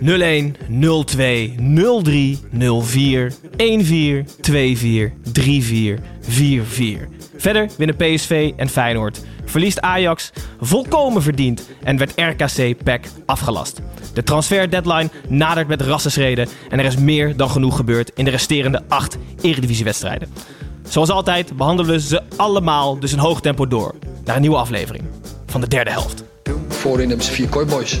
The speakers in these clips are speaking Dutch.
01 02 03 04 14 24 34 44. Verder winnen PSV en Feyenoord. Verliest Ajax volkomen verdiend en werd RKC PEC afgelast. De transfer deadline nadert met rassenschreden en er is meer dan genoeg gebeurd in de resterende acht eredivisiewedstrijden. Zoals altijd behandelen we ze allemaal dus in hoog tempo door naar een nieuwe aflevering van de derde helft. Voorin hebben ze vier kooiboys.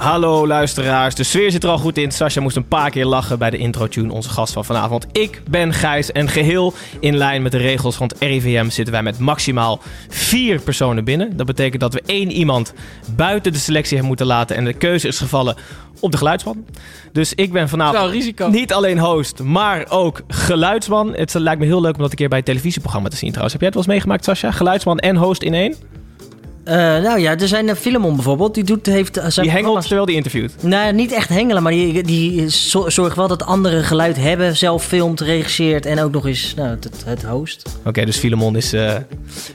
Hallo luisteraars, de sfeer zit er al goed in. Sascha moest een paar keer lachen bij de intro-tune, onze gast van vanavond. Ik ben Gijs en geheel in lijn met de regels van het RIVM zitten wij met maximaal vier personen binnen. Dat betekent dat we één iemand buiten de selectie hebben moeten laten en de keuze is gevallen op de geluidsman. Dus ik ben vanavond niet alleen host, maar ook geluidsman. Het lijkt me heel leuk om dat een keer bij het televisieprogramma te zien trouwens. Heb jij het wel eens meegemaakt, Sascha? Geluidsman en host in één? Eh, nou ja, er zijn een Filemon bijvoorbeeld. Die, doet, heeft, eh, zijn Die hengelt programma's- terwijl die interviewt. Nee, niet echt hengelen, maar die, die zo- zorgt wel dat anderen geluid hebben. Zelf filmt, regisseert en ook nog eens nou, het, het host. Oké, dus Filemon is, eh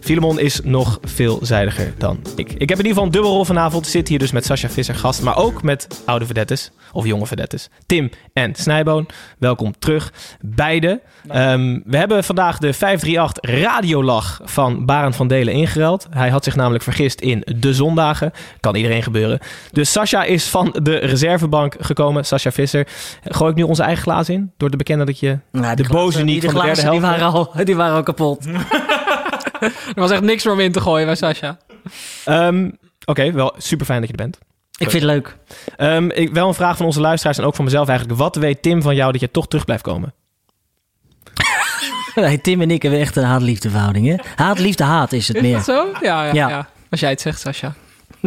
Filemon is nog veelzijdiger dan ik. Ik heb in ieder geval een dubbelrol vanavond. Zit hier dus met Sascha Visser gast, maar ook met oude vedettes. Of jonge vedettes. Tim en Snijboon. Welkom terug, beide. Ehm, we hebben vandaag de 538 radiolach van Barend van Delen ingeruild. Hij had zich namelijk vergist in de zondagen. Kan iedereen gebeuren. Dus Sascha is van de reservebank gekomen. Sascha Visser. Gooi ik nu onze eigen glaas in? Door te bekennen dat je Nou, de boze glazen- niet die van de derde glazen, helft... Die waren, al, die waren al kapot. Er was echt niks meer om in te gooien bij Sascha. Ehm, Oké, wel super fijn dat je er bent. Ik vind het leuk. Ehm, ik, wel een vraag van onze luisteraars en ook van mezelf eigenlijk. Wat weet Tim van jou dat je toch terug blijft komen? Nee, Tim en ik hebben echt een haat-liefde verhouding. Haat-liefde-haat is het Is meer. dat zo? Ja, ja, ja. Ja. Als jij het zegt, Sascha.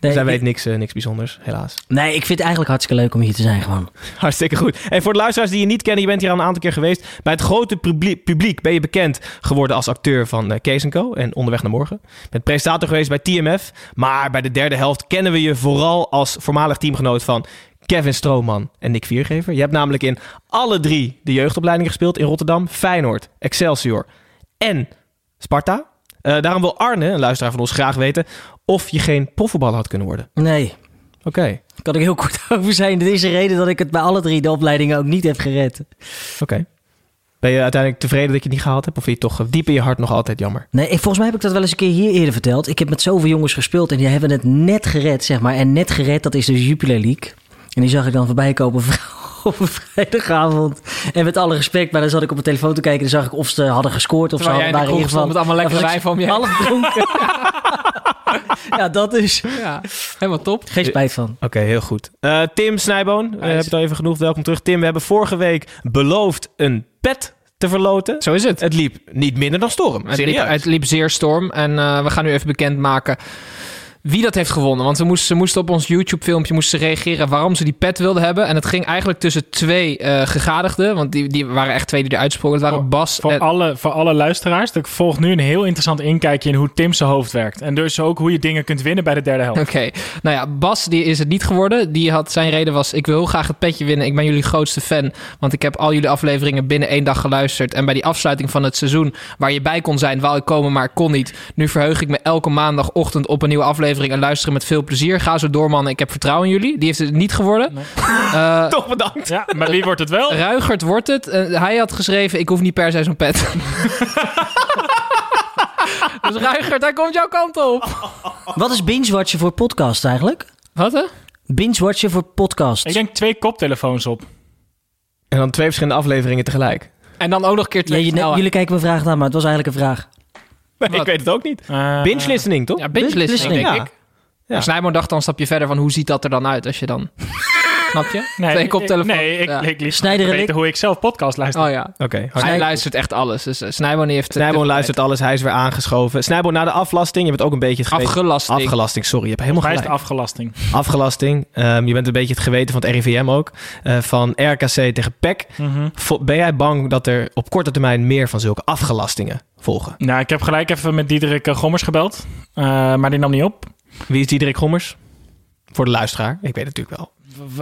Nee, Zij ik- weet niks, eh, niks bijzonders, helaas. nee, ik vind het eigenlijk hartstikke leuk om hier te zijn gewoon. Hartstikke goed. En voor de luisteraars die je niet kennen, je bent hier al een aantal keer geweest. Bij het grote publiek, ben je bekend geworden als acteur van eh, Kees Co. en Onderweg naar Morgen. Je bent presentator geweest bij TMF. Maar bij de derde helft kennen we je vooral als voormalig teamgenoot van Kevin Strootman en Nick Viergever. Je hebt namelijk in alle drie de jeugdopleidingen gespeeld in Rotterdam. Feyenoord, Excelsior en Sparta. Eh, daarom wil Arne, een luisteraar van ons, graag weten of je geen profvoetballer had kunnen worden. Nee, Oké, daar kan ik heel kort over zijn. Dit is de reden dat ik het bij alle drie de opleidingen ook niet heb gered. oké. Ben je uiteindelijk tevreden dat je het niet gehaald hebt? Of vind je het toch diep in je hart nog altijd jammer? Nee, volgens mij heb ik dat wel eens een keer hier eerder verteld. Ik heb met zoveel jongens gespeeld en die hebben het net gered, zeg maar. En net gered, dat is de Jupiler League. En die zag ik dan voorbij komen op een vrijdagavond. En met alle respect, maar dan zat ik op mijn telefoon te kijken... en dan zag ik of ze hadden gescoord of Terwijl ze jij in de waren in ieder geval... met allemaal lekkere of wijn van om je Half dronken. ja, dat is... Ja, helemaal top. Geen spijt van. Oké, heel goed. Eh, Tim Snijboon, we hebben het al even genoeg. Welkom terug. Tim, we hebben vorige week beloofd een pet te verloten. Zo is het. Het liep niet minder dan storm. Het liep, het liep zeer storm. En eh, we gaan nu even bekendmaken wie dat heeft gewonnen. Want ze moesten, ze moesten op ons YouTube-filmpje moesten reageren waarom ze die pet wilden hebben. En het ging eigenlijk tussen twee eh gegadigden. Want die, die waren echt twee die eruit sprongen. Het waren Bas Voor, en... alle, voor alle luisteraars, er volgt nu een heel interessant inkijkje in hoe Tim zijn hoofd werkt. En dus ook hoe je dingen kunt winnen bij de derde helft. Oké, nou ja, Bas die is het niet geworden. Die had zijn reden was: ik wil heel graag het petje winnen. Ik ben jullie grootste fan, want ik heb al jullie afleveringen binnen één dag geluisterd. En bij die afsluiting van het seizoen, waar je bij kon zijn, wou ik komen, maar ik kon niet. Nu verheug ik me elke maandagochtend op een nieuwe aflevering en luisteren met veel plezier. Ga zo door, man. Ik heb vertrouwen in jullie. Die heeft het niet geworden. Eh, Toch bedankt. Ja, maar wie wordt het wel? Ruigert wordt het. Eh, hij had geschreven: ik hoef niet per se zo'n pet. Dus Ruigert, hij komt jouw kant op. Wat is binge-watchen voor podcast eigenlijk? Wat hè? Binge-watchen voor podcast. Ik denk twee koptelefoons op. En dan twee verschillende afleveringen tegelijk. En dan ook nog een keer twee je- snelheid. jullie kijken me vragen aan, maar het was eigenlijk een vraag. Ik weet het ook niet. Eh, Binge listening, toch? Ja, binge listening, listening, denk ja. ik. Ja. Snijboon dacht dan een stapje verder van hoe ziet dat er dan uit als je dan... Snap je? Nee, twee. Nee, ik, Ja. ik Snijder en weten ik- hoe ik zelf podcast luister. Oh ja. Oké. Hij luistert echt alles. Dus uh, Snijboon heeft... Snijboon luistert alles, hij is weer aangeschoven. Snijboon, na de aflasting, je bent ook een beetje het geweten... Afgelasting. Afgelasting, sorry, je hebt helemaal is de gelijk. afgelasting. Afgelasting. Ehm, je bent een beetje het geweten van het RIVM ook. eh, van RKC tegen PEC. Mhm. Ben jij bang dat er op korte termijn meer van zulke afgelastingen volgen? Nou, ik heb gelijk even met Diederik eh, Gommers gebeld. Eh, maar die nam niet op. Wie is Diederik Gommers? Voor de luisteraar, ik weet het natuurlijk wel.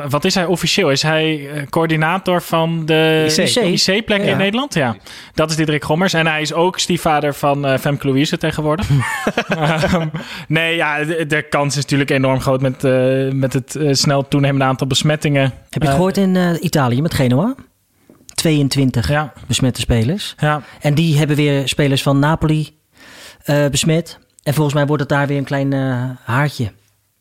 Wat is hij officieel? Is hij eh, coördinator van de IC. IC-plekken Ja. in Nederland? Ja, dat is Diederik Gommers. En hij is ook stiefvader van eh Femke Louise tegenwoordig. Ehm, nee, ja, de, de kans is natuurlijk enorm groot met, eh, met het snel toenemende aantal besmettingen. Heb je het Eh, gehoord in Italië met Genoa? 22 Ja, besmette spelers. ja. En die hebben weer spelers van Napoli besmet. En volgens mij wordt het daar weer een klein haartje.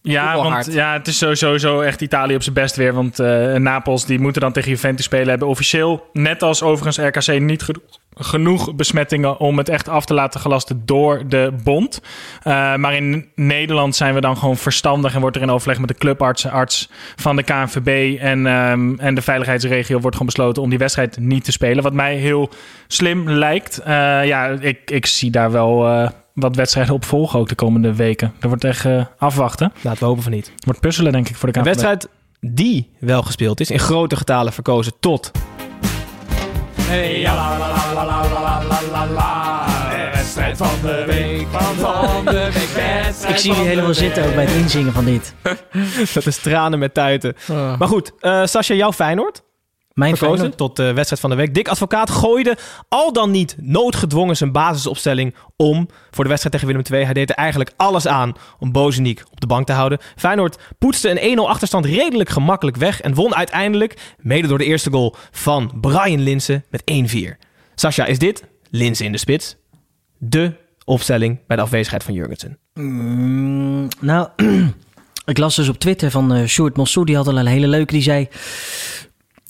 Ja, want ja, het is sowieso echt Italië op zijn best weer. Want eh, Napels die moeten dan tegen Juventus spelen. Hebben officieel, net als overigens RKC, niet geno- genoeg besmettingen om het echt af te laten gelasten door de bond. Eh, maar in Nederland zijn we dan gewoon verstandig en wordt er in overleg met de clubarts, arts van de KNVB en, ehm, en de veiligheidsregio wordt gewoon besloten om die wedstrijd niet te spelen. Wat mij heel slim lijkt. Eh, ja, ik, ik zie daar wel wat wedstrijden op volgen ook de komende weken. Er wordt echt eh, afwachten. Laten we hopen van niet. Wordt puzzelen, denk ik, voor de Een KNVB. wedstrijd die wel gespeeld is, in grote getalen verkozen tot... wedstrijd van de week. Van de week. Ik zie jullie helemaal zitten ook bij het inzingen van dit. Dat is tranen met tuiten. Oh. Maar goed, eh Sascha, jouw Feyenoord Mijn verkozen Feyenoord. tot de wedstrijd van de week. Dick Advocaat gooide al dan niet noodgedwongen zijn basisopstelling om voor de wedstrijd tegen Willem II. Hij deed er eigenlijk alles aan om Bozeniek op de bank te houden. Feyenoord poetste een 1-0 achterstand redelijk gemakkelijk weg en won uiteindelijk, mede door de eerste goal van Brian Linsen, met 1-4. Sascha, is dit, Linsen in de spits, de opstelling bij de afwezigheid van Jurgensen? Mm, nou, ik las dus op Twitter van eh Sjoerd Mossou. Die had al een hele leuke. Die zei...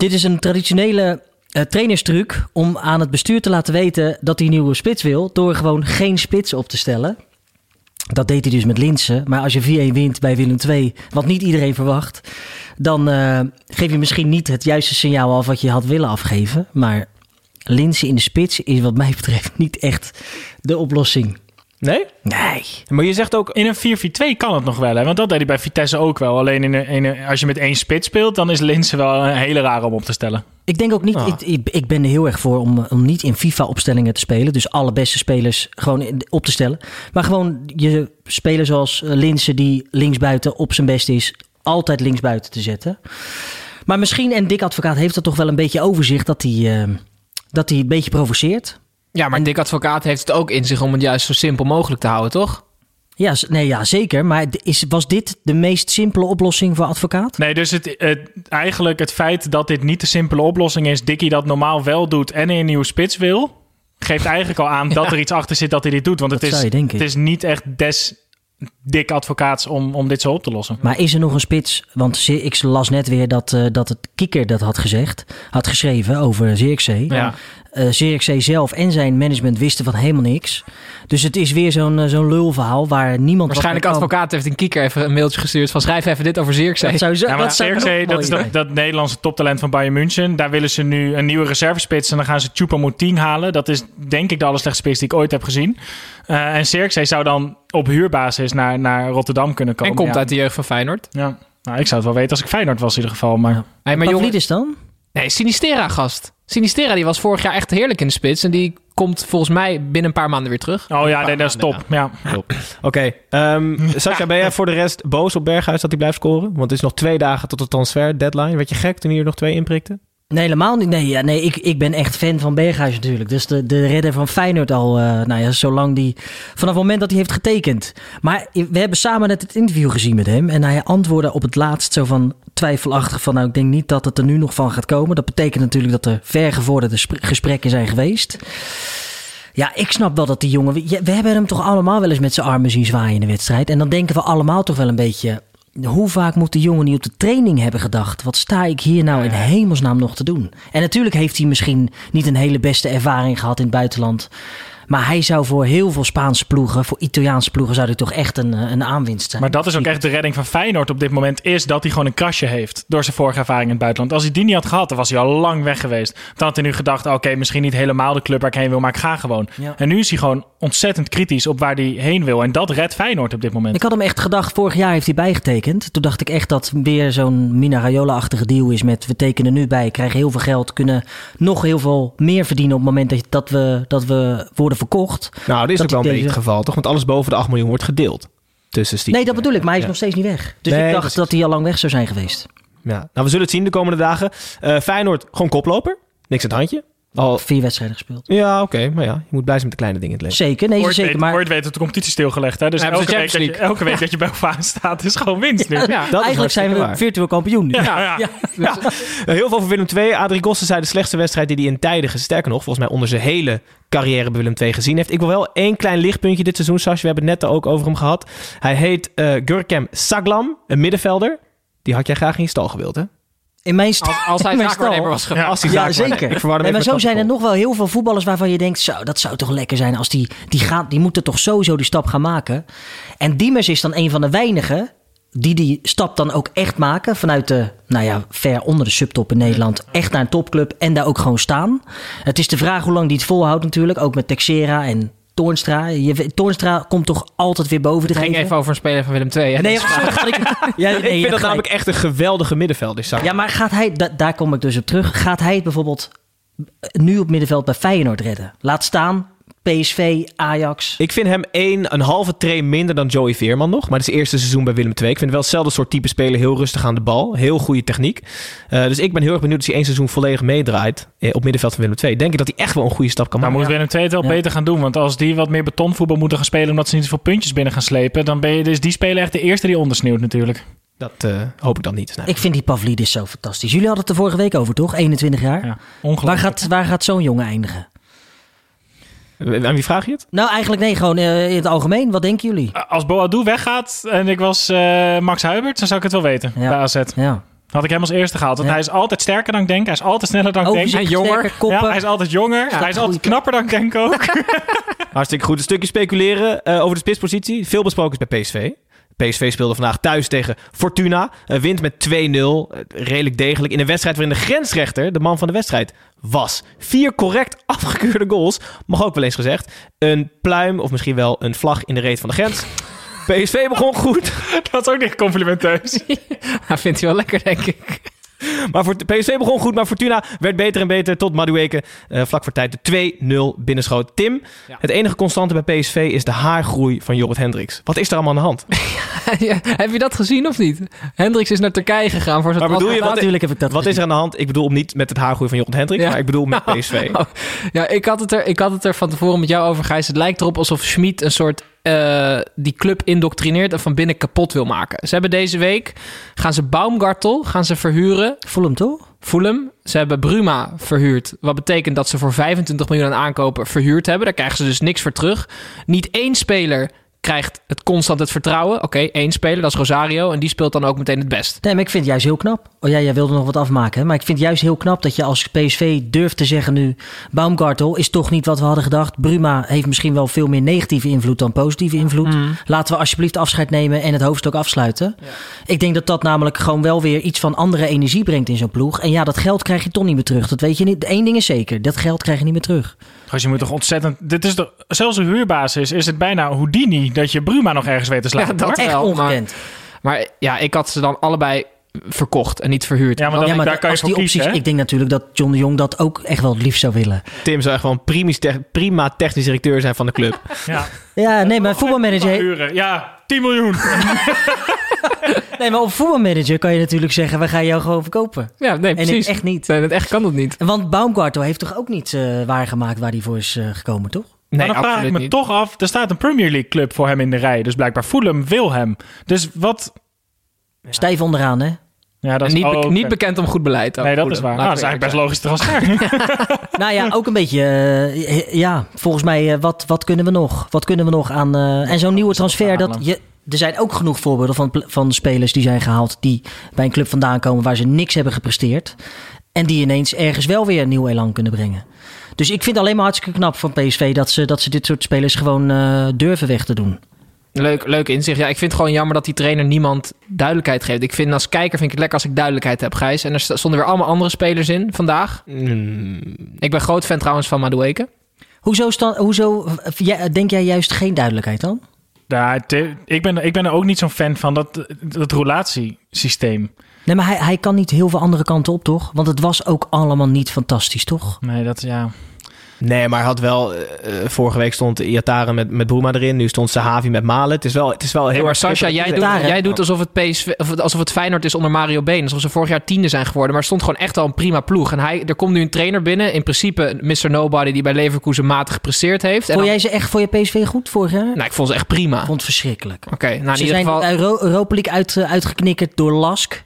Dit is een traditionele eh, trainerstruc om aan het bestuur te laten weten dat hij een nieuwe spits wil. Door gewoon geen spits op te stellen. Dat deed hij dus met Linsen. Maar als je 4-1 wint bij Willem II, wat niet iedereen verwacht... dan eh, geef je misschien niet het juiste signaal af wat je had willen afgeven. Maar Linsen in de spits is wat mij betreft niet echt de oplossing. Nee? Nee. Maar je zegt ook, In een 4-4-2 kan het nog wel, hè? want dat deed hij bij Vitesse ook wel. Alleen in een, in een- als je met één spits speelt, dan is Linse wel een hele rare om op te stellen. Ik denk ook niet, Ah. ik, ik, ik ben er heel erg voor om, om niet in FIFA-opstellingen te spelen. Dus alle beste spelers gewoon op te stellen. Maar gewoon je spelen zoals eh, Linse, die linksbuiten op zijn best is, altijd linksbuiten te zetten. Maar misschien, en Dick Advocaat heeft er toch wel een beetje overzicht, dat hij, eh, dat hij een beetje provoceert. Ja, maar Dick Advocaat heeft het ook in zich om het juist zo simpel mogelijk te houden, toch? Ja, nee, ja zeker. Maar is, was dit de meest simpele oplossing voor Advocaat? Nee, dus het, het, eigenlijk het feit dat dit niet de simpele oplossing is, Dickie dat normaal wel doet en een nieuwe spits wil, geeft eigenlijk al aan dat er iets achter zit dat hij dit doet. Want het is, denken. het is niet echt des dik advocaats om, om dit zo op te lossen. Maar is er nog een spits? Want ik las net weer dat, eh, dat het Kikker dat had gezegd, had geschreven over Zirkzee. Ja. Eh Zirkzee zelf en zijn management wisten van helemaal niks. Dus het is weer zo'n eh, zo'n lulverhaal waar niemand Waarschijnlijk wat aan kan. advocaat heeft een kieker even een mailtje gestuurd van schrijf even dit over Zirkzee. Dat zou, zo, Ja, dat zou Zirkzee, nog dat is dat, Nederlandse toptalent van Bayern München. Daar willen ze nu een nieuwe reservespits en dan gaan ze Choupo-Moting halen. Dat is denk ik de allerslechtste spits die ik ooit heb gezien. Eh, en Zirkzee zou dan op huurbasis naar, naar Rotterdam kunnen komen. en komt ja. uit de jeugd van Feyenoord. Ja. Nou, ik zou het wel weten als ik Feyenoord was in ieder geval. Maar Hey, maar jongen, Pavlidis dan? Nee, Sinistera gast. Sinistera die was vorig jaar echt heerlijk in de spits en die komt volgens mij binnen een paar maanden weer terug. Oh ja, nee, dat is top. Ja. Oké, ehm Sascha, ben jij voor de rest boos op Berghuis dat hij blijft scoren? Want het is nog twee dagen tot de transfer deadline. Werd je gek toen hij er nog twee inprikte? Nee, helemaal niet. Nee, ja, nee ik, ik ben echt fan van Berghuis natuurlijk. Dus de, de redder van Feyenoord al, eh, nou ja, zolang die... Vanaf het moment dat hij heeft getekend. Maar we hebben samen net het interview gezien met hem. En hij antwoordde op het laatst zo van twijfelachtig van... Nou, ik denk niet dat het er nu nog van gaat komen. Dat betekent natuurlijk dat er vergevorderde spr- gesprekken zijn geweest. Ja, ik snap wel dat die jongen... We hebben hem toch allemaal wel eens met zijn armen zien zwaaien in de wedstrijd. En dan denken we allemaal toch wel een beetje... Hoe vaak moet de jongen niet op de training hebben gedacht? Wat sta ik hier nou in hemelsnaam nog te doen? En natuurlijk heeft hij misschien niet een hele beste ervaring gehad in het buitenland. Maar hij zou voor heel veel Spaanse ploegen, voor Italiaanse ploegen, zou hij toch echt een, eh, een aanwinst zijn. Maar dat is ook echt de redding van Feyenoord op dit moment, is dat hij gewoon een krasje heeft door zijn vorige ervaring in het buitenland. Als hij die niet had gehad, dan was hij al lang weg geweest. Dan had hij nu gedacht, oké, misschien niet helemaal de club waar ik heen wil, maar ik ga gewoon. Ja. En nu is hij gewoon ontzettend kritisch op waar hij heen wil. En dat redt Feyenoord op dit moment. Ik had hem echt gedacht, vorig jaar heeft hij bijgetekend. Toen dacht ik echt dat weer zo'n Mina Raiola-achtige deal is met we tekenen nu bij, krijgen heel veel geld, kunnen nog heel veel meer verdienen op het moment dat, dat, we, dat we worden verkocht. Nou, dit is Dat ook wel een beetje het geval, toch? Want alles boven de 8 miljoen wordt gedeeld. Tussen Steve. Nee, dat bedoel ik, maar hij is Ja. nog steeds niet weg. Dus Nee, ik dacht dat hij al lang weg zou zijn geweest. Ja. Nou, we zullen het zien de komende dagen. Eh, Feyenoord, gewoon koploper. Niks aan het handje. Al... Vier wedstrijden gespeeld. Ja, oké. Maar ja, je moet blij zijn met de kleine dingen in het leven. Zeker, nee, Ooit zeker. weet, Maar ooit weet dat de competitie stilgelegd. Hè? Dus hebben elke week, dat je, elke week dat je bovenaan staat, is gewoon winst nu. Ja. Dat is eigenlijk zijn we waar. virtueel kampioen. nu. Ja, ja. Ja. Eh, Heel veel voor Willem II. Adrie Gossen zei de slechtste wedstrijd die hij in tijden, sterker nog, volgens mij onder zijn hele carrière bij Willem II gezien heeft. Ik wil wel één klein lichtpuntje dit seizoen, Sas. We hebben het net ook over hem gehad. Hij heet eh Gurkem Saglam, een middenvelder. Die had jij graag in je stal gewild, hè? In mijn Als, als hij in mijn zaakwaarnemer was geweest. Als hij Ja, zaakwaarnemer- zeker. Ik Nee, maar zo zijn er nog wel heel veel voetballers waarvan je denkt... zo, dat zou toch lekker zijn als die... die, gaan, die moeten toch sowieso die stap gaan maken. En Diemers is dan een van de weinigen... die die stap dan ook echt maken... vanuit de, nou ja, ver onder de subtop in Nederland... echt naar een topclub en daar ook gewoon staan. Het is de vraag hoe lang die het volhoudt natuurlijk. Ook met Texera en Toornstra. Je, Toornstra komt toch altijd weer boven de Het ging even over een speler van Willem II. hè? Nee, sorry, ik, ja, nee, Ik vind dat gelijk. namelijk echt een geweldige middenvelder. Ja, maar gaat hij, da- daar kom ik dus op terug. Gaat hij het bijvoorbeeld nu op middenveld bij Feyenoord redden? Laat staan PSV, Ajax. Ik vind hem één, een halve train minder dan Joey Veerman nog. Maar het is het eerste seizoen bij Willem II. Ik vind het wel hetzelfde soort type speler. Heel rustig aan de bal. Heel goede techniek. Eh, dus ik ben heel erg benieuwd als hij één seizoen volledig meedraait. eh, op middenveld van Willem II. Denk ik dat hij echt wel een goede stap kan Maar maken. moet Willem II het wel Ja. beter gaan doen. Want als die wat meer betonvoetbal moeten gaan spelen... omdat ze niet zoveel puntjes binnen gaan slepen... dan ben je dus die speler echt de eerste die ondersneeuwt natuurlijk. Dat eh, hoop ik dan niet. Nee. Ik vind die Pavlidis zo fantastisch. Jullie hadden het er vorige week over, toch? 21 jaar. Ja, waar gaat, waar gaat zo'n jongen eindigen? Aan wie vraag je het? Nou, eigenlijk nee, gewoon eh, in het algemeen. Wat denken jullie? Als Boadou weggaat en ik was eh, Max Huibert... dan zou ik het wel weten Ja. bij AZ. Ja. Had ik hem als eerste gehaald. Want Ja. hij is altijd sterker dan ik denk. Hij is altijd sneller dan ik denk. En jonger. sterker, koppen. Ja, hij is altijd jonger. hij is altijd knapper dan ik denk ook. Hartstikke goed. Een stukje speculeren eh, over de spitspositie. Veel besproken is bij PSV. PSV speelde vandaag thuis tegen Fortuna. Wint met 2-0. Eh, redelijk degelijk. In een wedstrijd waarin de grensrechter de man van de wedstrijd was. Vier correct afgekeurde goals. Mag ook wel eens gezegd. Een pluim of misschien wel een vlag in de reet van de grens. PSV begon goed. dat is ook niet complimenteus. Hij vindt hij wel lekker, denk ik. Maar voor, PSV begon goed, maar Fortuna werd beter en beter tot Madueke eh, vlak voor tijd de 2-0 binnenschoot. Tim, Ja. het enige constante bij PSV is de haargroei van Jorrit Hendricks. Wat is er allemaal aan de hand? Ja, heb je dat gezien of niet? Hendricks is naar Turkije gegaan voor zijn Maar bedoel je, wat, Natuurlijk heb ik dat wat is er aan de hand? Ik bedoel niet met het haargroei van Jorrit Hendricks, Ja. maar ik bedoel met PSV. Oh, ja, ik had, het er, ik had het er van tevoren met jou over, Gijs. Het lijkt erop alsof Schmid een soort eh, die club indoctrineert en van binnen kapot wil maken. Ze hebben deze week, gaan ze Baumgartel gaan ze verhuren. Voel hem toch? Fulham. Ze hebben Bruma verhuurd. Wat betekent dat ze voor 25 miljoen aan aankopen verhuurd hebben. Daar krijgen ze dus niks voor terug. Niet één speler krijgt het constant het vertrouwen. Oké, één speler, dat is Rosario. En die speelt dan ook meteen het best. Nee, maar ik vind het juist heel knap. Oh ja, jij wilde nog wat afmaken. hè? Maar ik vind het juist heel knap dat je als PSV durft te zeggen nu... Baumgartel is toch niet wat we hadden gedacht. Bruma heeft misschien wel veel meer negatieve invloed dan positieve invloed. Mm. Laten we alsjeblieft afscheid nemen en het hoofdstuk afsluiten. Ik denk dat dat namelijk gewoon wel weer iets van andere energie brengt in zo'n ploeg. En ja, dat geld krijg je toch niet meer terug. Dat weet je niet. Eén ding is zeker, dat geld krijg je niet meer terug. Als je moet toch ontzettend... Dit is toch, zelfs een huurbasis is het bijna Houdini... dat je Bruma nog ergens weet te slaan. Ja, dat hoor. Echt wel, maar- ongekend. Maar ja, ik had ze dan allebei verkocht en niet verhuurd. Ja, maar dan, ja, maar daar kan je voor die kiezen, opties, hè? ik denk natuurlijk dat John de Jong dat ook echt wel het liefst zou willen. Tim zou echt wel een primis prima technisch directeur zijn van de club. Ja. Ja, nee, maar voetbalmanager. Ja, 10 miljoen. nee, maar op voetbalmanager kan je natuurlijk zeggen: we gaan jou gewoon verkopen. Ja, nee, En precies. het echt niet. Nee, het echt kan dat niet. Want Baumgartel heeft toch ook niet eh, waargemaakt waar hij voor is eh, gekomen, toch? maar Nee, dan vraag ik me niet. toch af... er staat een Premier League club voor hem in de rij. Dus blijkbaar Fulham wil hem. Dus wat... Stijf onderaan, hè? Ja, dat En is niet, be- ook- niet bekend om goed beleid. ook. Nee, dat is waar. laten Nou, dat is eigenlijk best logisch transfer. Nou ja, ook een beetje. eh, ja, volgens mij, eh, wat, wat kunnen we nog? Wat kunnen we nog aan. eh, en zo'n nieuwe transfer. Dat je, er zijn ook genoeg voorbeelden van, van spelers die zijn gehaald. die bij een club vandaan komen waar ze niks hebben gepresteerd. En die ineens ergens wel weer een nieuw elan kunnen brengen. Dus ik vind het alleen maar hartstikke knap van PSV dat ze, dat ze dit soort spelers gewoon eh, durven weg te doen. Leuk, leuk inzicht. Ja, ik vind het gewoon jammer dat die trainer niemand duidelijkheid geeft. Ik vind als kijker vind ik het lekker als ik duidelijkheid heb, Gijs. En er st- stonden weer allemaal andere spelers in vandaag. Ik ben groot fan trouwens van Madueke. Hoezo, sta- hoezo jij- denk jij juist geen duidelijkheid dan? Ja, te- ik, ben, ik ben er ook niet zo'n fan van dat, dat relatiesysteem. Nee, maar hij, hij kan niet heel veel andere kanten op, toch? Want het was ook allemaal niet fantastisch, toch? Nee, dat ja. Nee, maar hij had wel... eh, eh, vorige week stond Iataren met, met Boema erin. Nu stond Sahavi met Malen. Het is wel, het is wel heel Nee, maar erg Sascha, schitterend. jij doet, jij doet alsof het, PSV, of alsof het Feyenoord is onder Mario Been. Alsof ze vorig jaar tiende zijn geworden. Maar er stond gewoon echt al een prima ploeg. En hij, er komt nu een trainer binnen. In principe Mr. Nobody die bij Leverkusen matig gepresteerd heeft. En Vond dan- jij ze echt voor je PSV goed vorig jaar? Nou, ik vond ze echt prima. Ik vond het verschrikkelijk. Oké, nou in ze ieder zijn geval... Euro- Europa League uit, eh, uitgeknikkerd door Lask.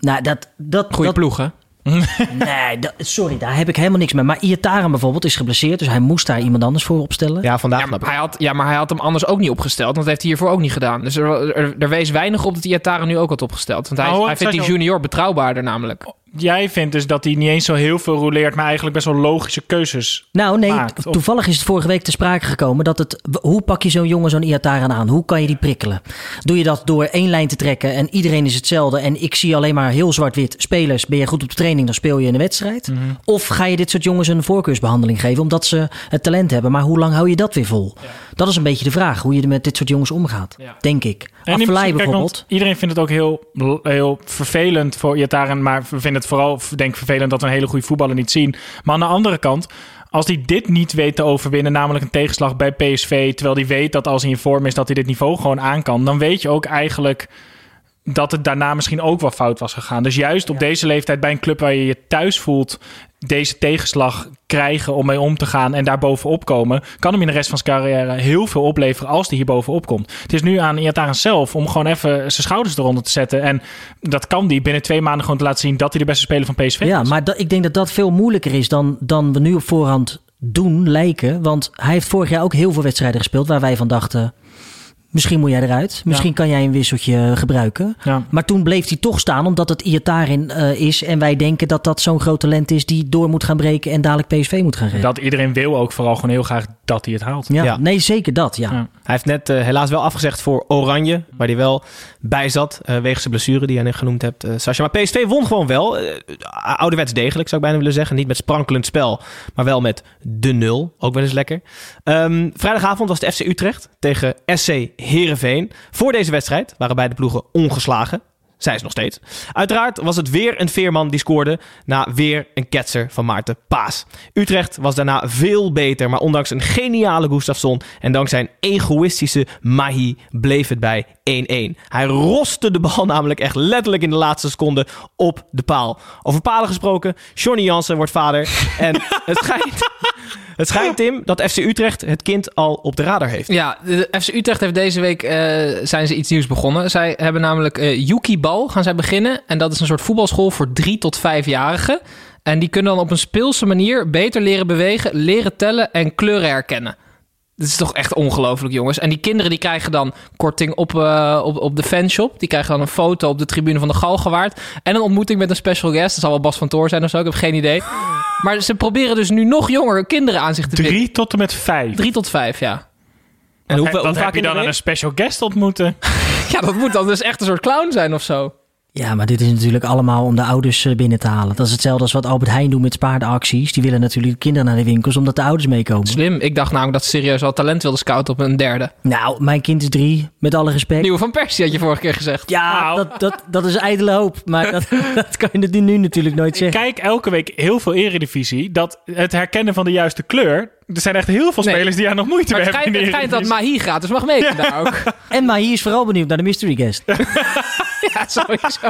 Nou, dat... dat Goeie dat, ploeg, hè? Nee, dat- sorry, daar heb ik helemaal niks mee. Maar Iataren bijvoorbeeld is geblesseerd, dus hij moest daar iemand anders voor opstellen. Ja, vandaag Ja, maar hij had, ja, maar hij had hem anders ook niet opgesteld. Want dat heeft hij hiervoor ook niet gedaan. Dus er, er, er wees weinig op dat Iataren nu ook had opgesteld. Want hij, Nou, hij vindt die junior betrouwbaarder namelijk. Jij vindt dus dat hij niet eens zo heel veel roleert, maar eigenlijk best wel logische keuzes. Nou, nee, maakt, of- toevallig is het vorige week te sprake gekomen dat het. Hoe pak je zo'n jongen, zo'n Iataren aan? Hoe kan je die prikkelen? Doe je dat door één lijn te trekken en iedereen is hetzelfde en ik zie alleen maar heel zwart-wit spelers. Ben je goed op de training, dan speel je in de wedstrijd. Mhm. Of ga je dit soort jongens een voorkeursbehandeling geven omdat ze het talent hebben? Maar hoe lang hou je dat weer vol? Dat is een beetje de vraag, hoe je met dit soort jongens omgaat. Ja. Denk ik. Afvallei kijk, bijvoorbeeld. iedereen vindt het ook heel, heel vervelend voor Iataren, maar we vinden het vooral denk vervelend dat we een hele goede voetballer niet zien. Maar aan de andere kant, als hij dit niet weet te overwinnen, namelijk een tegenslag bij PSV, terwijl hij weet dat als hij in vorm is dat hij dit niveau gewoon aan kan, dan weet je ook eigenlijk dat het daarna misschien ook wel fout was gegaan. Dus juist op deze leeftijd bij een club waar je je thuis voelt, deze tegenslag krijgen om mee om te gaan en daar bovenop komen, kan hem in de rest van zijn carrière heel veel opleveren als hij hier bovenop komt. Het is nu aan Iataren zelf om gewoon even zijn schouders eronder te zetten. En dat kan die binnen twee maanden gewoon te laten zien dat hij de beste speler van PSV Ja, is. maar dat, ik denk dat dat veel moeilijker is dan, dan we nu op voorhand doen lijken. Want hij heeft vorig jaar ook heel veel wedstrijden gespeeld waar wij van dachten... Misschien moet jij eruit. Misschien kan jij een wisseltje gebruiken. Ja. Maar toen bleef hij toch staan omdat het Iatarin eh is. En wij denken dat dat zo'n groot talent is die door moet gaan breken en dadelijk PSV moet gaan redden. Dat iedereen wil ook vooral gewoon heel graag dat hij het haalt. ja, Ja. nee, zeker dat. Ja. Ja. Hij heeft net eh, helaas wel afgezegd voor Oranje, waar hij wel bij zat, eh wegens de blessure die jij net genoemd hebt, eh Sascha. Maar PSV won gewoon wel. eh, ouderwets degelijk, zou ik bijna willen zeggen. Niet met sprankelend spel, maar wel met de nul. Ook wel eens lekker. Ehm, vrijdagavond was het FC Utrecht tegen SC Heerenveen. Voor deze wedstrijd waren beide ploegen ongeslagen. Zij is nog steeds. Uiteraard was het weer een veerman die scoorde na weer een ketser van Maarten Paas. Utrecht was daarna veel beter, maar ondanks een geniale Gustafsson en dankzij een egoïstische Mahi bleef het bij 1-1. Hij roste de bal namelijk echt letterlijk in de laatste seconde op de paal. Over palen gesproken, Johnny Jansen wordt vader en het schijnt... Het schijnt, Tim, dat FC Utrecht het kind al op de radar heeft. Ja, de FC Utrecht heeft deze week eh, zijn ze iets nieuws begonnen. Zij hebben namelijk eh Yuki Bal gaan zij beginnen. En dat is een soort voetbalschool voor drie tot vijfjarigen. En die kunnen dan op een speelse manier beter leren bewegen, leren tellen en kleuren herkennen. Dit is toch echt ongelooflijk, jongens. En die kinderen die krijgen dan korting op, eh, op, op de fanshop. Die krijgen dan een foto op de tribune van de Galgenwaard. En een ontmoeting met een special guest. Dat zal wel Bas van Toor zijn of zo, ik heb geen idee. Maar ze proberen dus nu nog jonger kinderen aan zich te binden. Drie tot en met vijf. Drie tot vijf, ja. En Wat, hoeveel, wat hoe vaak heb je dan aan een special guest ontmoeten? Ja, dat moet dan dus echt een soort clown zijn of zo. Ja, maar dit is natuurlijk allemaal om de ouders eh, binnen te halen. Dat is hetzelfde als wat Albert Heijn doet met spaardenacties. Die willen natuurlijk de kinderen naar de winkels omdat de ouders meekomen. Slim. Ik dacht namelijk dat ze serieus al talent wilden scouten op een derde. Nou, mijn kind is drie, met alle respect. Nieuwe van Persie had je vorige keer gezegd. Ja, Nou. dat, dat, dat is ijdele hoop. Maar dat, dat kan je nu natuurlijk nooit Ik zeggen. kijk elke week heel veel eredivisie. Dat het herkennen van de juiste kleur. Er zijn echt heel veel Nee. spelers die daar nog moeite mee hebben. het schijnt dat. Mahi gratis mag meedoen daar ook. En maar hier is vooral benieuwd naar de mystery guest. Ja, sowieso.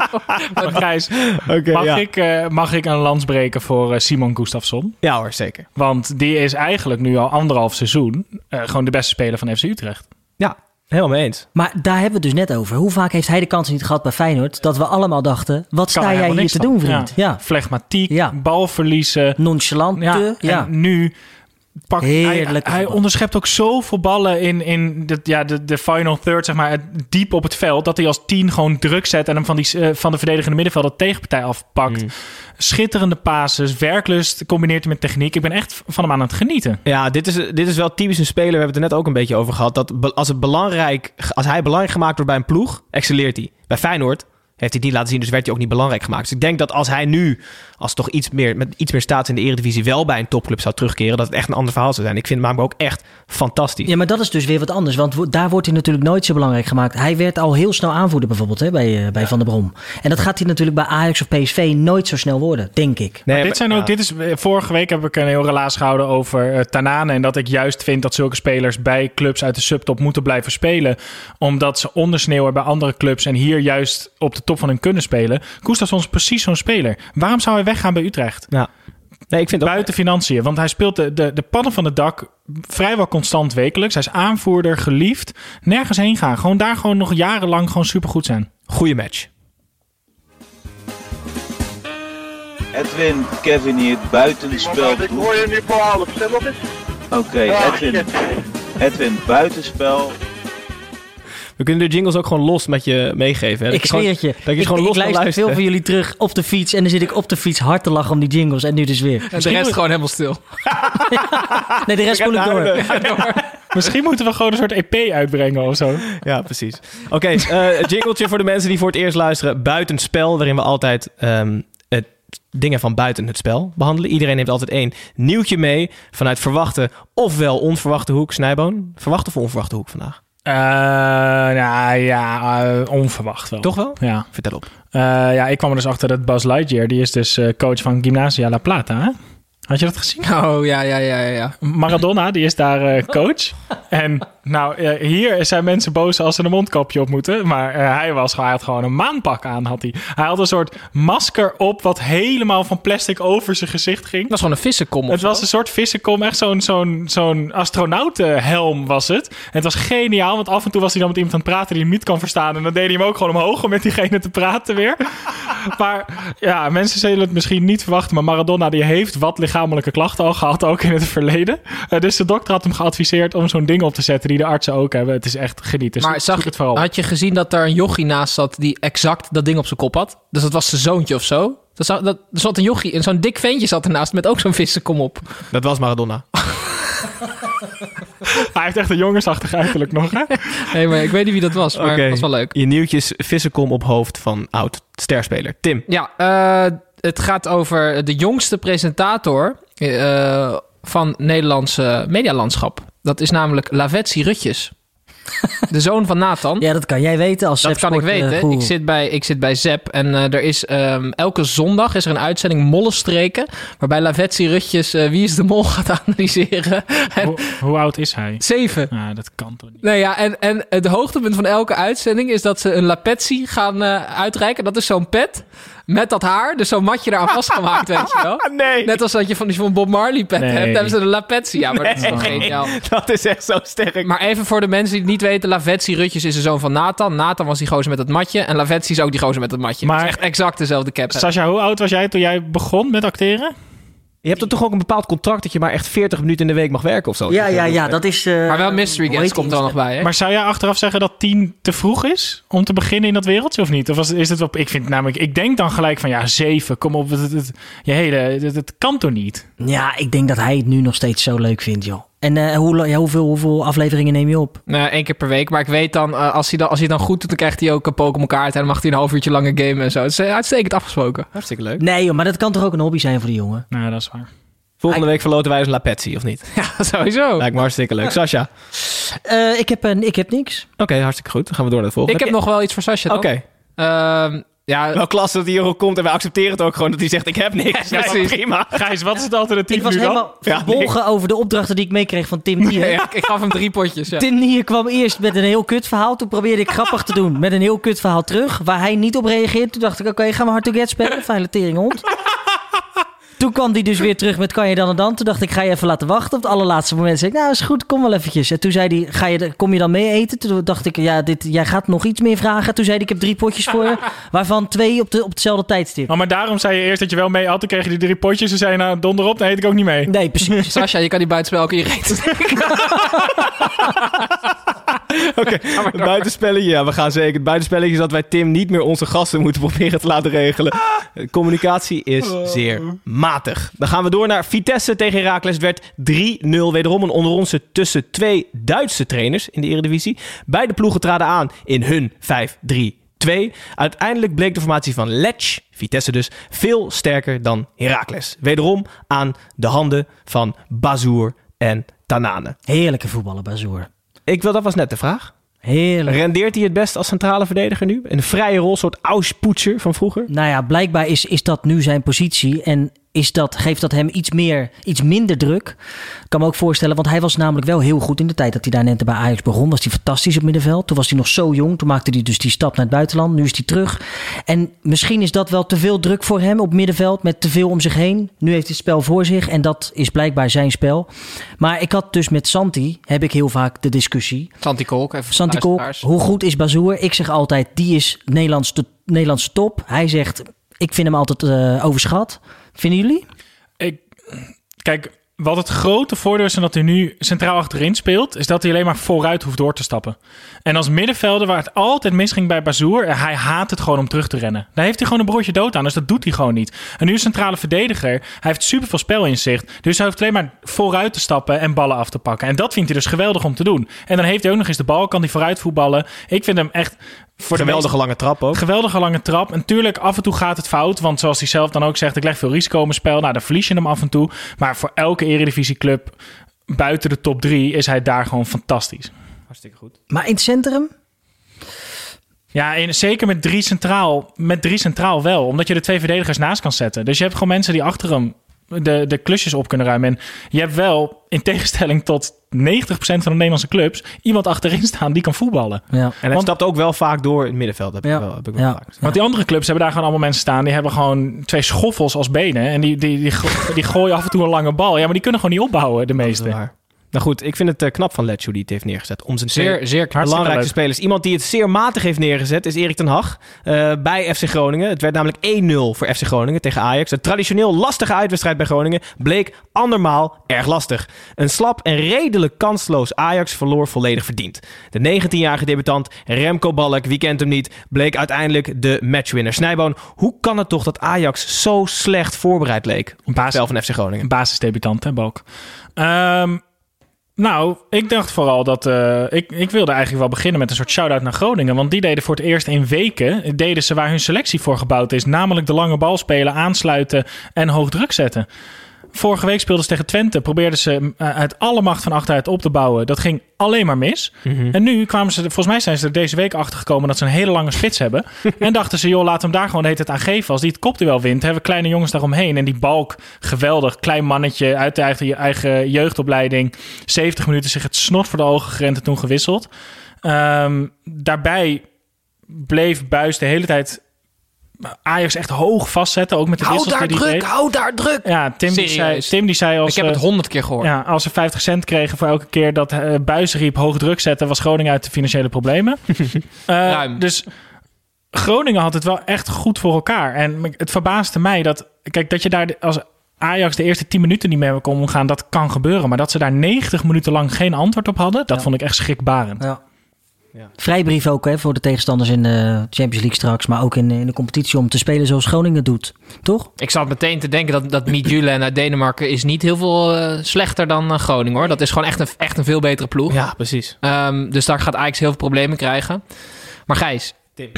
Maar Gijs, Oké, mag, ja. ik, eh, mag ik een lans breken voor eh, Simon Gustafsson? Ja hoor, zeker. Want die is eigenlijk nu al anderhalf seizoen eh, gewoon de beste speler van FC Utrecht. Ja. Helemaal mee eens. Maar daar hebben we het dus net over. Hoe vaak heeft hij de kans niet gehad bij Feyenoord... dat we allemaal dachten, wat Kan sta jij hier te doen, vriend? Ja. Flegmatiek, Ja. balverliezen. Nonchalant, Ja, ja. en nu hij, hij onderschept ook zoveel ballen in, in de, ja, de, de final third, zeg maar, diep op het veld, dat hij als tien gewoon druk zet en hem van, die, eh, van de verdedigende middenveld de tegenpartij afpakt. Schitterende passes, werklust, combineert met techniek. Ik ben echt van hem aan het genieten. Ja, dit is, dit is wel typisch een speler. We hebben het er net ook een beetje over gehad. Dat als, het belangrijk, als hij belangrijk gemaakt wordt bij een ploeg, excelleert hij. Bij Feyenoord heeft hij het niet laten zien, dus werd hij ook niet belangrijk gemaakt. Dus ik denk dat als hij nu, als toch iets meer, met iets meer staat in de Eredivisie, wel bij een topclub zou terugkeren, dat het echt een ander verhaal zou zijn. Ik vind hem ook echt fantastisch. Ja, maar dat is dus weer wat anders. Want wo- daar wordt hij natuurlijk nooit zo belangrijk gemaakt. Hij werd al heel snel aanvoerder bijvoorbeeld hè, bij, eh, bij Van der Brom. En dat gaat hij natuurlijk bij Ajax of PSV nooit zo snel worden, denk ik. Nee, Maar dit zijn ook, ja. dit is, eh, vorige week heb ik een heel relaas gehouden over eh, Tanane. En dat ik juist vind dat zulke spelers bij clubs uit de subtop moeten blijven spelen. Omdat ze ondersneeuwen bij andere clubs en hier juist op de top van hun kunnen spelen. Koestafsson is precies zo'n speler. Waarom zou hij weggaan bij Utrecht? Ja. Nee, ik vind ook... Buiten financiën. Want hij speelt de, de, de pannen van het dak vrijwel constant wekelijks. Hij is aanvoerder, geliefd. Nergens heen gaan. Gewoon daar gewoon nog jarenlang gewoon supergoed zijn. Goeie match. Edwin, Kevin hier, buitenspel. Ik hoor je nu voor half, nog eens. Oké, Edwin. Edwin, buitenspel. We kunnen de jingles ook gewoon los met je meegeven. hè? Dat Ik zweer het je. Dat je ik, gewoon ik los luister luisteren. veel van jullie terug op de fiets. En dan zit ik op de fiets hard te lachen om die jingles. En nu dus weer. En de rest gewoon helemaal stil. Nee, de rest spoel ik door. Misschien moeten we gewoon een soort EP uitbrengen of zo. Ja, precies. Oké, eh, een jingletje voor de mensen die voor het eerst luisteren. Buitenspel, waarin we altijd ehm, het, dingen van buiten het spel behandelen. Iedereen heeft altijd één nieuwtje mee vanuit verwachte ofwel onverwachte hoek. Snijboon, verwachte of onverwachte hoek vandaag? Eh, nou ja, eh, onverwacht wel. Toch wel? Ja. Vertel op. Eh, ja, ik kwam er dus achter dat Buzz Lightyear, die is dus coach van Gymnasia La Plata. Hè? Had je dat gezien? Oh, ja, ja, ja, ja. Maradona, die is daar coach. En nou, eh, hier zijn mensen boos als ze een mondkapje op moeten. Maar eh, hij, was, hij had gewoon een maanpak aan. Had hij. hij had een soort masker op wat helemaal van plastic over zijn gezicht ging. Het was gewoon een vissenkom Het zo. was een soort vissenkom, echt zo'n zo'n zo'n astronautenhelm was het. En het was geniaal, want af en toe was hij dan met iemand aan het praten die hem niet kan verstaan. En dan deed hij hem ook gewoon omhoog om met diegene te praten weer. maar ja, mensen zullen het misschien niet verwachten, maar Maradona die heeft wat lichamelijke klachten al gehad, ook in het verleden. Eh, dus de dokter had hem geadviseerd om zo'n ding op te zetten die de artsen ook hebben. Het is echt genieten. Maar zag, het vooral. had je gezien dat daar een jochie naast zat die exact dat ding op zijn kop had? Dus dat was zijn zoontje of zo. Dat zat, dat, er zat een jochie en zo'n dik ventje zat ernaast met ook zo'n vissenkom op. Dat was Maradona. Hij heeft echt een jongensachtig uiterlijk nog, hè? Nee, maar ik weet niet wie dat was, maar Oké. dat was wel leuk. Je nieuwtjes vissenkom op hoofd van oud sterspeler. Tim. Ja, eh, het gaat over de jongste presentator eh, van Nederlandse medialandschap. Dat is namelijk Lavetsi Rutjes. De zoon van Nathan. Ja, dat kan jij weten als Dat kan ik eh, weten. goeroe. ik, zit bij, ik zit bij Zep en eh, er is ehm, elke zondag is er een uitzending Mollenstreken. Waarbij Lavetsi Rutjes eh, Wie is de Mol gaat analyseren. En hoe, hoe oud is hij? zeven. Ja, dat kan toch niet. Nee, ja, en, en het hoogtepunt van elke uitzending is dat ze een Lapetsi gaan eh, uitreiken. Dat is zo'n pet met dat haar, dus zo'n matje eraan vastgemaakt, weet je wel. Nee. Net als dat je van die van Bob Marley pet Nee. hebt, hebben ze een Lapetsi. Ja, maar dat is toch geniaal. Dat is echt zo sterk. Maar even voor de mensen die het niet weten, Lavetsi Rutjes is de zoon van Nathan. Nathan was die gozer met het matje en Lavetsi is ook die gozer met het matje. Maar- Maar echt exact dezelfde cap. Sascha, hoe oud was jij toen jij begon met acteren? Je hebt er toch ook een bepaald contract dat je maar echt 40 minuten in de week mag werken of zo? Ja, ja, ja, dat is... eh, Maar wel mystery guest komt er nog bij, hè? Maar zou jij achteraf zeggen dat 10 te vroeg is om te beginnen in dat wereldje of niet? Of was, is het wel, ik vind namelijk, ik denk dan gelijk van ja, 7, kom op, het, het, je hele, het, het kan toch niet? Ja, ik denk dat hij het nu nog steeds zo leuk vindt, joh. En eh, hoe, ja, hoeveel, hoeveel afleveringen neem je op? Nee, één keer per week. Maar ik weet dan, eh, als, hij dan, als hij dan goed doet, dan krijgt hij ook een Pokémon kaart. En dan mag hij een half uurtje langer gamen en zo. Het is eh, uitstekend afgesproken. Hartstikke leuk. Nee, joh, maar dat kan toch ook een hobby zijn voor die jongen? Nou, dat is waar. Volgende week verloten wij eens een Lapetsi, of niet? Ja, sowieso. Lijkt me hartstikke leuk. Sascha. Eh, ik, heb, een, ik heb niks. Oké, hartstikke goed. Dan gaan we door naar de volgende. Ik heb nog wel iets voor Sascha, Oké. toch? Ja, Wel klasse dat hij hier ook komt en wij accepteren het ook gewoon dat hij zegt ik heb niks. Ja, precies. prima. Gijs, wat is het alternatief Ik was nu dan? helemaal Ja, verbolgen over de opdrachten die ik meekreeg van Tim Nier. ja, ik gaf hem drie potjes. Ja. Tim Nier kwam eerst met een heel kut verhaal. Toen probeerde ik grappig te doen met een heel kut verhaal terug. Waar hij niet op reageerde. Toen dacht ik, oké, gaan we hard to get spelen. Fijne teringhond. Toen kwam hij dus weer terug met kan je dan en dan. Toen dacht ik, ga je even laten wachten. Op het allerlaatste moment zei ik, nou is goed, kom wel eventjes. En toen zei hij, ga je, kom je dan mee eten? Toen dacht ik, ja, dit, jij gaat nog iets meer vragen. Toen zei hij, ik heb drie potjes voor je. Waarvan twee op, de, op hetzelfde tijdstip. Oh, maar daarom zei je eerst dat je wel mee had. Toen kreeg je die drie potjes. Toen zei je, nou, donder op. Dan heet ik ook niet mee. Nee, precies. Sascha, je kan die buitenspel ook in je reet. Oké, het buitenspelletje. Ja, we gaan zeker. Het buitenspelletje is dat wij Tim niet meer onze gasten moeten proberen te laten regelen. Communicatie is zeer matig. Dan gaan we door naar Vitesse tegen Heracles. Het werd 3-0. Wederom een onderronse tussen twee Duitse trainers in de Eredivisie. Beide ploegen traden aan in hun 5-3-2. Uiteindelijk bleek de formatie van Lech, Vitesse dus, veel sterker dan Heracles. Wederom aan de handen van Bazoer en Tanane. Heerlijke voetballen, Bazoer. Ik wil, dat was net de vraag. Heerlijk. Rendeert hij het best als centrale verdediger nu? Een vrije rol, soort Auspoetser van vroeger? Nou ja, blijkbaar is, is dat nu zijn positie. En is dat, geeft dat hem iets, meer, iets minder druk. Ik kan me ook voorstellen, want hij was namelijk wel heel goed in de tijd dat hij daar net bij Ajax begon. Was hij fantastisch op middenveld. Toen was hij nog zo jong. Toen maakte hij dus die stap naar het buitenland. Nu is hij terug. En misschien is dat wel te veel druk voor hem op middenveld. Met te veel om zich heen. Nu heeft hij het spel voor zich. En dat is blijkbaar zijn spel. Maar ik had dus met Santi, heb ik heel vaak de discussie. Santi Kolk, even Santi Kolk, hoe goed is Bazoer? Ik zeg altijd, die is Nederlands, Nederlandse top. Hij zegt, ik vind hem altijd eh, overschat. Vinden jullie? Ik, kijk, wat het grote voordeel is en dat hij nu centraal achterin speelt, is dat hij alleen maar vooruit hoeft door te stappen. En als middenvelder, waar het altijd misging bij Bazoer, hij haat het gewoon om terug te rennen. Daar heeft hij gewoon een broodje dood aan, dus dat doet hij gewoon niet. En nu is centrale verdediger, hij heeft superveel spel-inzicht, dus hij hoeft alleen maar vooruit te stappen en ballen af te pakken. En dat vindt hij dus geweldig om te doen. En dan heeft hij ook nog eens de bal, kan hij vooruit voetballen. Ik vind hem echt... Voor de Geweldige lange trap ook. Geweldige lange trap. En natuurlijk, af en toe gaat het fout. Want zoals hij zelf dan ook zegt, ik leg veel risico in mijn spel. Nou, dan verlies je hem af en toe. Maar voor elke eredivisieclub buiten de top drie is hij daar gewoon fantastisch. Hartstikke goed. Maar in het centrum? Ja, en zeker met drie, centraal, met drie centraal wel. Omdat je de twee verdedigers naast kan zetten. Dus je hebt gewoon mensen die achter hem de, de klusjes op kunnen ruimen. En je hebt wel, in tegenstelling tot 90% van de Nederlandse clubs... iemand achterin staan die kan voetballen. Ja. En hij Want- stapt ook wel vaak door in het middenveld. Heb Ja. ik wel, heb ik wel Ja. vaak. Want die andere clubs hebben daar gewoon allemaal mensen staan. Die hebben gewoon twee schoffels als benen. En die, die, die, go- die gooien af en toe een lange bal. Ja, maar die kunnen gewoon niet opbouwen, de Dat is meeste. Nou goed, ik vind het eh, knap van Letch hoe die het heeft neergezet. Om zijn Zeer, zeer belangrijkste leuk. spelers. Iemand die het zeer matig heeft neergezet is Erik ten Hag eh, bij FC Groningen. Het werd namelijk 1-0 voor FC Groningen tegen Ajax. Een traditioneel lastige uitwedstrijd bij Groningen bleek andermaal erg lastig. Een slap en redelijk kansloos Ajax verloor volledig verdiend. De 19-jarige debutant Remco Balk, wie kent hem niet, bleek uiteindelijk de matchwinner. Snijboon, hoe kan het toch dat Ajax zo slecht voorbereid leek op het spel van FC Groningen? Een basisdebutant, hè, Balk. Ehm, nou, ik dacht vooral dat... eh, ik, ik wilde eigenlijk wel beginnen met een soort shout-out naar Groningen. Want die deden voor het eerst in weken... deden ze waar hun selectie voor gebouwd is. Namelijk de lange bal spelen, aansluiten en hoog druk zetten. Vorige week speelden ze tegen Twente. Probeerden ze eh, uit alle macht van achteruit op te bouwen. Dat ging alleen maar mis. En nu kwamen ze... Volgens mij zijn ze er deze week achter gekomen... dat ze een hele lange spits hebben. en dachten ze, joh, laat hem daar gewoon de hele tijd aan geven. Als die het kopduel wint, hebben we kleine jongens daaromheen. En die balk, geweldig. Klein mannetje uit de eigen, eigen jeugdopleiding. 70 minuten zich het snot voor de ogen gerend en toen gewisseld. Ehm, daarbij bleef Buis de hele tijd Ajax echt hoog vastzetten. Ook met de Hou wissels daar die hij druk, deed. hou daar druk. Ja, Tim die, zei. Tim die zei als... Ik heb eh, het honderd keer gehoord. ja, als ze 50 cent kregen voor elke keer dat eh Buis riep hoog druk zetten, was Groningen uit de financiële problemen. Eh, Ruim. Dus Groningen had het wel echt goed voor elkaar. En het verbaasde mij dat, kijk, dat je daar als Ajax de eerste 10 minuten niet mee kon omgaan, dat kan gebeuren. Maar dat ze daar 90 minuten lang geen antwoord op hadden, dat Ja. vond ik echt schrikbarend. Ja. Vrijbrief ook hè, voor de tegenstanders in de Champions League straks, maar ook in, in de competitie om te spelen zoals Groningen doet. Toch? Ik zat meteen te denken dat, dat Midtjylland uit Denemarken is niet heel veel eh, slechter dan eh, Groningen hoor. Dat is gewoon echt een, echt een veel betere ploeg. Ja, precies. Ehm, dus daar gaat Ajax heel veel problemen krijgen. Maar Gijs, Tim.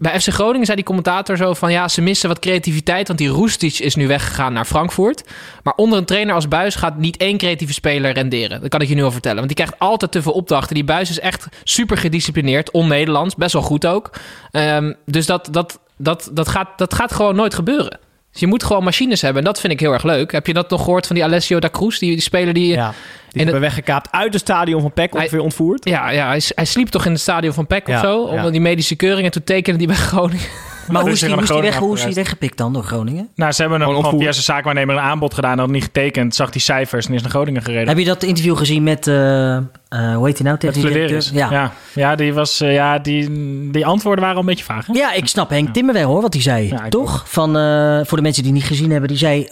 Bij FC Groningen zei die commentator zo van... ja, ze missen wat creativiteit, want die Roestic is nu weggegaan naar Frankfurt. Maar onder een trainer als Buis gaat niet één creatieve speler renderen. Dat kan ik je nu al vertellen. Want die krijgt altijd te veel opdrachten. Die Buis is echt super gedisciplineerd, on-Nederlands, best wel goed ook. Ehm, dus dat, dat, dat, dat, gaat, dat gaat gewoon nooit gebeuren. Dus je moet gewoon machines hebben. En dat vind ik heel erg leuk. Heb je dat nog gehoord van die Alessio da Cruz? Die, die speler die... Ja, die En hebben weggekaapt uit het stadion van PEC, Hij- ongeveer ontvoerd. Ja, ja hij, hij sliep toch in het stadion van PEC of zo? ja. Onder die medische keuring. En toen tekende hij bij Groningen. Maar hoe is die, hoe is die, een weg, Groningen hoe is die afgereisd. weggepikt dan door Groningen? Nou, ze hebben hem Gewoon via zijn zaakwaarnemer een aanbod gedaan. Had niet getekend. Zag die cijfers en is naar Groningen gereden. Heb je dat interview gezien met, eh, eh, hoe heet hij nou? Flederis. directeur? Ja. Ja. die, was, eh, ja die, die antwoorden waren al een beetje vaag. Hè? Ja, ik snap Henk Timmer wel hoor, wat hij zei. Ja, Toch? Van, eh, voor de mensen die het niet gezien hebben, die zei...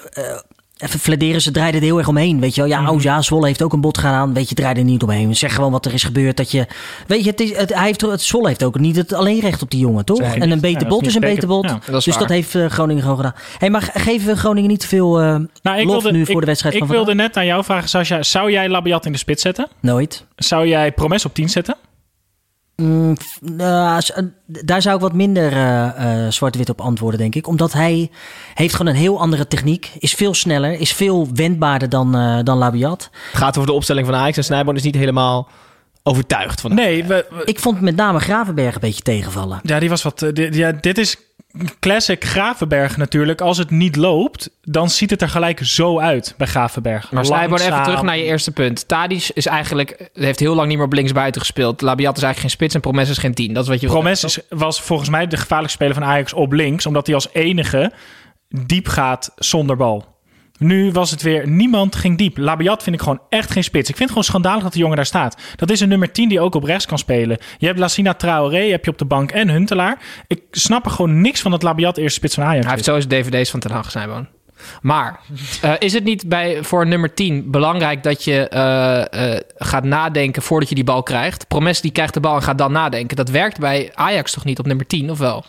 even fladeren, ze draaiden er heel erg omheen. Weet je wel, ja, oh ja, Zwolle heeft ook een bot gedaan. Weet je, draai er niet omheen. Zeg gewoon wat er is gebeurd. Dat je, weet je, het is, het, hij heeft, het Zwolle heeft ook niet het alleenrecht op die jongen, toch? Nee, en een beter Ja, bot is is een beter bot. ja, dat is dus waar. dat heeft eh, Groningen gewoon gedaan. Hey, maar ge- geven we Groningen niet te veel eh, Nou, ik lof wilde, nu ik, voor de wedstrijd ik van wilde vandaag? net aan jou vragen, Sascha. Zou jij Labiat in de spits zetten? Nooit. Zou jij Promes op 10 zetten? Mm, s- eh, daar zou ik wat minder eh, eh, zwart-wit op antwoorden, denk ik. Omdat hij heeft gewoon een heel andere techniek. Is veel sneller, is veel wendbaarder dan, eh, dan Labiat. Het gaat over de opstelling van Ajax en Snijboon is niet helemaal overtuigd van. Nee, we, we- Ik vond met name Gravenberg een beetje tegenvallen. ja, die was wat. eh, ja, dit is classic Gravenberg natuurlijk. Als het niet loopt, dan ziet het er gelijk zo uit bij Gravenberg. Maar Snijboon, even terug naar je eerste punt. Tadic is eigenlijk, heeft heel lang niet meer op linksbuiten gespeeld. Labiat is eigenlijk geen spits en Promes is geen 10. Dat is wat je Promes is, was volgens mij de gevaarlijkste speler van Ajax op links, omdat hij als enige diep gaat zonder bal. Nu was het weer, niemand ging diep. Labiat vind ik gewoon echt geen spits. Ik vind het gewoon schandalig dat die jongen daar staat. Dat is een nummer 10 die ook op rechts kan spelen. Je hebt Lassina Traoré, heb je op de bank en Huntelaar. Ik snap er gewoon niks van dat Labiat eerste spits van Ajax Hij heeft sowieso dvd's van Ten Hag Snijboon. Maar eh, is het niet bij, voor nummer 10 belangrijk dat je eh, eh, gaat nadenken voordat je die bal krijgt? Promes die krijgt de bal en gaat dan nadenken. Dat werkt bij Ajax toch niet op nummer 10, of wel?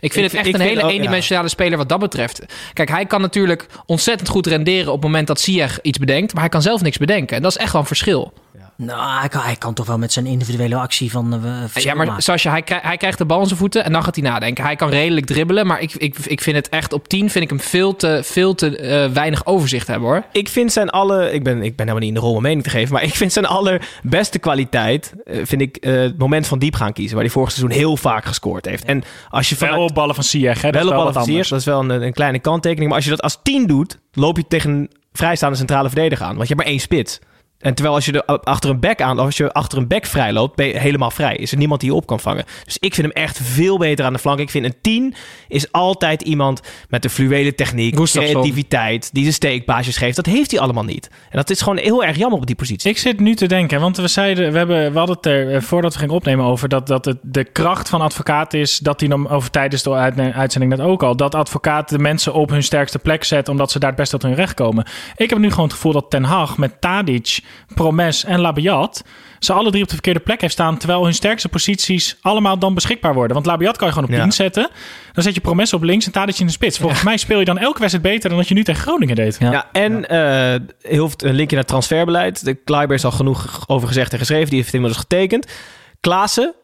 Ik vind Ik- het echt een hele ook, ja. eendimensionale speler wat dat betreft. Kijk, hij kan natuurlijk ontzettend goed renderen op het moment dat Ziyech iets bedenkt. Maar hij kan zelf niks bedenken. En dat is echt wel een verschil. Nou, hij kan, hij kan toch wel met zijn individuele actie van uh, Ja, maar Sascha, hij, hij krijgt de bal in zijn voeten en dan gaat hij nadenken. Hij kan redelijk dribbelen, maar ik, ik, ik vind het echt op 10 vind ik hem veel te, veel te eh, weinig overzicht hebben hoor. Ik vind zijn alle... Ik ben, ik ben helemaal niet in de rol om mening te geven... maar ik vind zijn allerbeste kwaliteit... eh, vind ik eh, het moment van diep gaan kiezen... waar hij vorig seizoen heel vaak gescoord heeft. En als je Wel vanuit- op ballen van Ziyech, hè? Dat wel wel ballen van dat is wel een, een kleine kanttekening. Maar als je dat als 10 doet... loop je tegen een vrijstaande centrale verdediger aan. Want je hebt maar één spits. En terwijl als je er achter een back aan, als je achter een back vrij loopt, ben je helemaal vrij. Is er niemand die je op kan vangen. Dus ik vind hem echt veel beter aan de flank. Ik vind een 10 is altijd iemand met een fluwele techniek, Gustafsson. creativiteit, die zijn steekpaasjes geeft. Dat heeft hij allemaal niet. En dat is gewoon heel erg jammer op die positie. Ik zit nu te denken, want we zeiden, we, hebben, we hadden het er eh, voordat we gingen opnemen over dat, dat het de kracht van advocaat is, dat hij dan over tijdens de uit- uitzending net ook al, dat advocaat de mensen op hun sterkste plek zet, omdat ze daar het best tot hun recht komen. Ik heb nu gewoon het gevoel dat Ten Hag met Tadic, Promes en Labiat ze alle drie op de verkeerde plek heeft staan, terwijl hun sterkste posities allemaal dan beschikbaar worden. Want Labiat kan je gewoon op Ja. 10 zetten, dan zet je Promes op links en Tadic in de spits. Volgens mij speel je dan elke wedstrijd beter dan dat je nu tegen Groningen deed. Ja, en eh, heel een linkje naar het transferbeleid. De Kleiber is al genoeg over gezegd en geschreven. Die heeft inmiddels getekend. Klaassen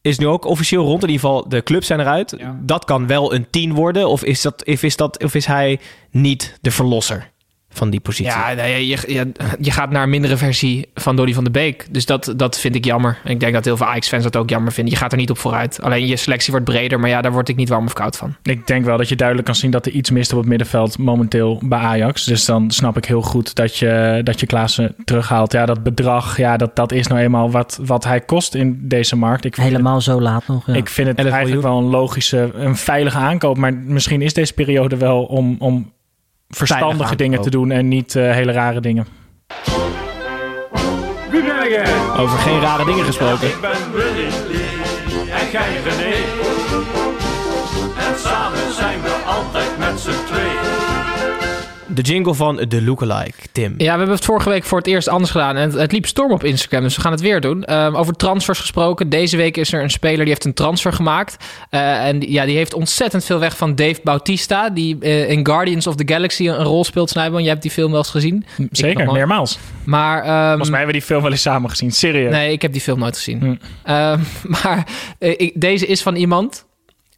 is nu ook officieel rond. In ieder geval, de clubs zijn eruit. Dat kan wel een 10 worden. Of is, dat, of, is dat, of is hij niet de verlosser van die positie? Ja, nee, je, je, je gaat naar een mindere versie van Donny van de Beek. Dus dat, dat vind ik jammer. En ik denk dat heel veel Ajax-fans dat ook jammer vinden. Je gaat er niet op vooruit. Alleen je selectie wordt breder, maar ja, daar word ik niet warm of koud van. Ik denk wel dat je duidelijk kan zien dat er iets mist op het middenveld momenteel bij Ajax. Dus dan snap ik heel goed dat je, dat je Klaassen terughaalt. Ja, dat bedrag, ja, dat, dat is nou eenmaal wat, wat hij kost in deze markt. Ik vind Helemaal zo laat nog. Ja. Ik vind het 11 eigenlijk wel een logische, een veilige aankoop. Maar misschien is deze periode wel om, om verstandige dingen te doen en niet eh, hele rare dingen. Over geen rare dingen gesproken. Ik ben De jingle van de lookalike, Tim. Ja, we hebben het vorige week voor het eerst anders gedaan. En het, het liep storm op Instagram, dus we gaan het weer doen. Ehm, over transfers gesproken. Deze week is er een speler die heeft een transfer gemaakt. Eh, en die- ja, die heeft ontzettend veel weg van Dave Bautista. Die eh, in Guardians of the Galaxy een rol speelt, Snijboon. Je hebt die film wel eens gezien. Zeker, meermaals. Maar, ehm, Volgens mij hebben we die film wel eens samen gezien. Serieus. Nee, ik heb die film nooit gezien. Hm. Ehm, maar eh, ik- deze is van iemand.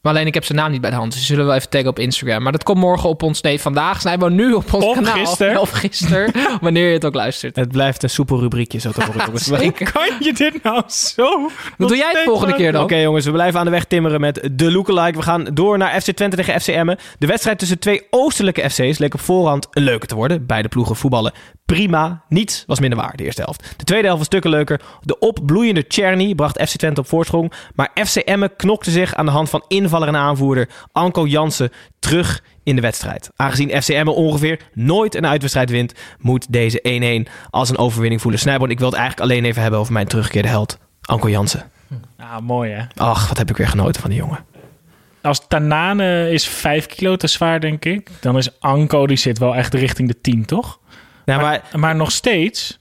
Maar alleen ik heb zijn naam niet bij de hand. Dus zullen we wel even taggen op Instagram. Maar dat komt morgen op ons. Nee, vandaag zijn we nu op ons Of kanaal. gisteren. Of gisteren. wanneer je het ook luistert. Het blijft een soepel rubriekje zo te horen. jongens. Zeker. Kan je dit nou zo? Wat doe jij het volgende keer dan? Oké jongens, we blijven aan de weg timmeren met de lookalike. We gaan door naar FC Twente tegen FC Emmen. De wedstrijd tussen twee oostelijke FC's leek op voorhand een leuke te worden. Beide ploegen voetballen prima. Niets was minder waar, de eerste helft. De tweede helft was stukken leuker. De opbloeiende Czerny bracht FC Twente op voorsprong. Maar FC Emmen knokte zich aan de hand van inval invaller en aanvoerder Anko Jansen terug in de wedstrijd. Aangezien FCM ongeveer nooit een uitwedstrijd wint, moet deze 1-1 als een overwinning voelen. Snijboon, ik wil het eigenlijk alleen even hebben over mijn teruggekeerde held, Anko Jansen. Ah, mooi hè. Ach, wat heb ik weer genoten van die jongen. Als Tanane is 5 kilo te zwaar, denk ik. Dan is Anko, die zit wel echt richting de 10, toch? Ja, maar, maar nog steeds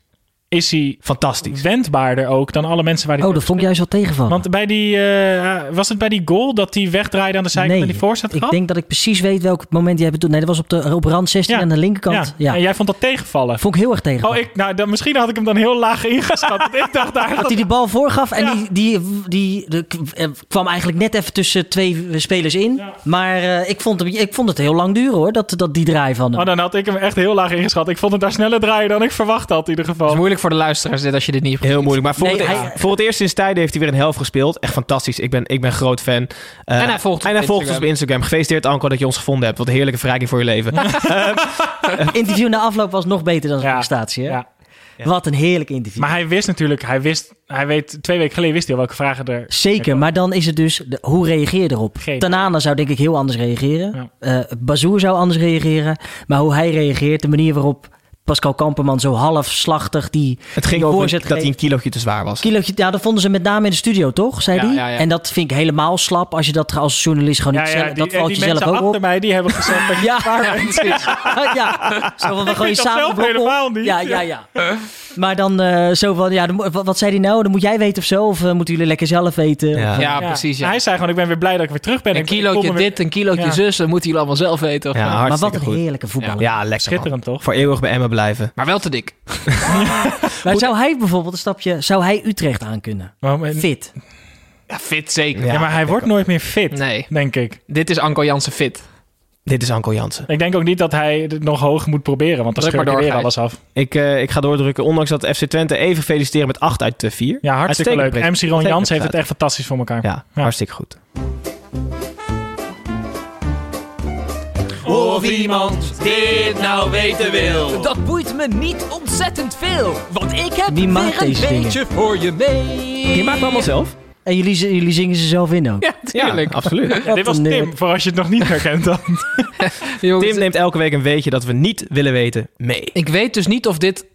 is hij fantastisch. Wendbaarder ook dan alle mensen waar hij Oh, dat vond ik juist wel tegenvallen. Want bij die, eh, was het bij die goal dat hij wegdraaide aan de zijkant en die voorzet ik denk dat ik precies weet welk moment jij bedoelt. Nee, dat was op, de, op rand 16 aan de linkerkant. Ja. En jij vond dat tegenvallen? Vond ik heel erg tegenvallen. Oh, ik, nou, dan, misschien had ik hem dan heel laag ingeschat. want ik dacht daar Dat hij die bal voorgaf en die, die, die, de- eh, kwam eigenlijk net even tussen twee spelers in. Maar eh, ik, vond hem, ik vond het heel lang duren hoor, dat, dat die draai van hem. Oh, dan had ik hem echt heel laag ingeschat. Ik vond het daar sneller draaien dan ik verwacht had in ieder geval. Moeilijk voor de luisteraars dit als je dit niet hebt Heel moeilijk. Maar voor, Nee, het, hij- voor het eerst sinds tijden heeft hij weer een helft gespeeld. Echt fantastisch. Ik ben, ik ben groot fan. Eh, En hij volgt ons en hij op volgt ons Instagram. op Instagram. Gefeliciteerd Anko dat je ons gevonden hebt. Wat een heerlijke verrijking voor je leven. interview na afloop was nog beter dan zijn prestatie. Hè? Ja. Wat een heerlijk interview. Maar hij wist natuurlijk, hij wist, hij weet, twee weken geleden wist hij al welke vragen er... Zeker, maar dan is het dus, de- hoe reageer je erop? Geen. Tanana zou denk ik heel anders reageren. Eh Bazoer zou anders reageren. Maar hoe hij reageert, de manier waarop Pascal Kamperman zo halfslachtig die Het ging die over dat hij een kilootje te zwaar was. Kilootje, ja, dat vonden ze met name in de studio, toch? Zei Ja, hij. ja, ja. En dat vind ik helemaal slap als je dat als journalist gewoon niet zelf... die, dat valt die je zelf mensen ook achter op. mij, die hebben gezegd dat je Ja, zwaar ja, bent. precies. ja, zo van, we Ik gooien samen op. helemaal niet. Ja, ja, ja. Maar dan eh, zo van, ja, dan wat, wat zei hij nou? Dan moet jij weten of zo? Of eh, moeten jullie lekker zelf weten? Ja. Of, Ja, precies. Ja. Hij zei gewoon, ik ben weer blij dat ik weer terug ben. Een kilootje dit, een kilootje Ja. zus, dat moeten jullie allemaal zelf weten. Of Ja, maar wat een goed. heerlijke voetballer. Ja, lekker man. Schitterend, toch? Voor eeuwig bij Emma blijven. Maar wel te dik. Maar zou hij bijvoorbeeld een stapje, zou hij Utrecht aan kunnen? Maar- maar- Fit. Ja, fit zeker. Ja, maar hij wordt nooit meer fit, Nee. denk ik. Dit is Anko Jansen fit. Dit is Anko Jansen. Ik denk ook niet dat hij het nog hoog moet proberen, want dan hij door, weer alles af. Ik, eh, ik ga doordrukken. Ondanks dat FC Twente even feliciteren met 8 uit 4. Ja, hartstikke leuk. MC Ron Jans heeft het echt fantastisch voor elkaar. Ja, hartstikke goed. Of iemand dit nou weten wil. Dat boeit me niet ontzettend veel, want ik heb Wie maakt weer een deze dingen? beetje voor je mee. Je maakt hem allemaal zelf? En jullie, jullie zingen ze zelf in ook? Ja, tuurlijk. Ja, absoluut. Ja, dit was een, eh, Tim, voor als je het nog niet herkent dan. Tim neemt elke week een weetje dat we niet willen weten mee. Ik weet dus niet of dit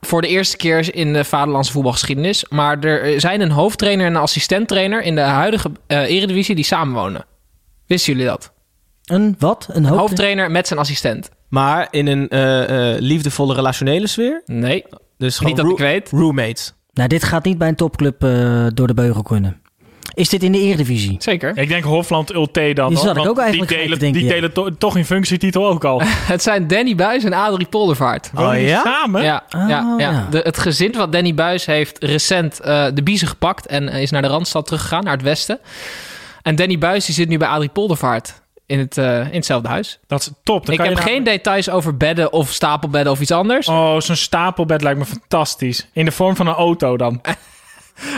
voor de eerste keer is in de vaderlandse voetbalgeschiedenis. Maar er zijn een hoofdtrainer en een assistenttrainer in de huidige eh, eredivisie die samenwonen. Wisten jullie dat? Een wat? Een Een hoofd... hoofdtrainer met zijn assistent. Maar in een eh, eh, liefdevolle relationele sfeer. Nee, Dus gewoon niet dat ik weet. roommates. Nou, dit gaat niet bij een topclub eh, door de beugel kunnen. Is dit in de Eredivisie? Zeker. Ik denk Hofland Ulte dan. Die hoor, zat ik want ook eigenlijk Die delen, denken, die ja. delen to- toch hun functietitel ook al. Het zijn Danny Buis en Adrie Poldervaart. Die ja? Samen? Ja, ja, ja. ja. De, het gezin van Danny Buis heeft recent eh, de biezen gepakt en eh, is naar de Randstad teruggegaan, naar het westen. En Danny Buis die zit nu bij Adrie Poldervaart in, het, eh, in hetzelfde huis. Dat is top. Dan Ik kan heb je geen details over bedden of stapelbedden of iets anders. Oh, zo'n stapelbed lijkt me fantastisch. In de vorm van een auto dan.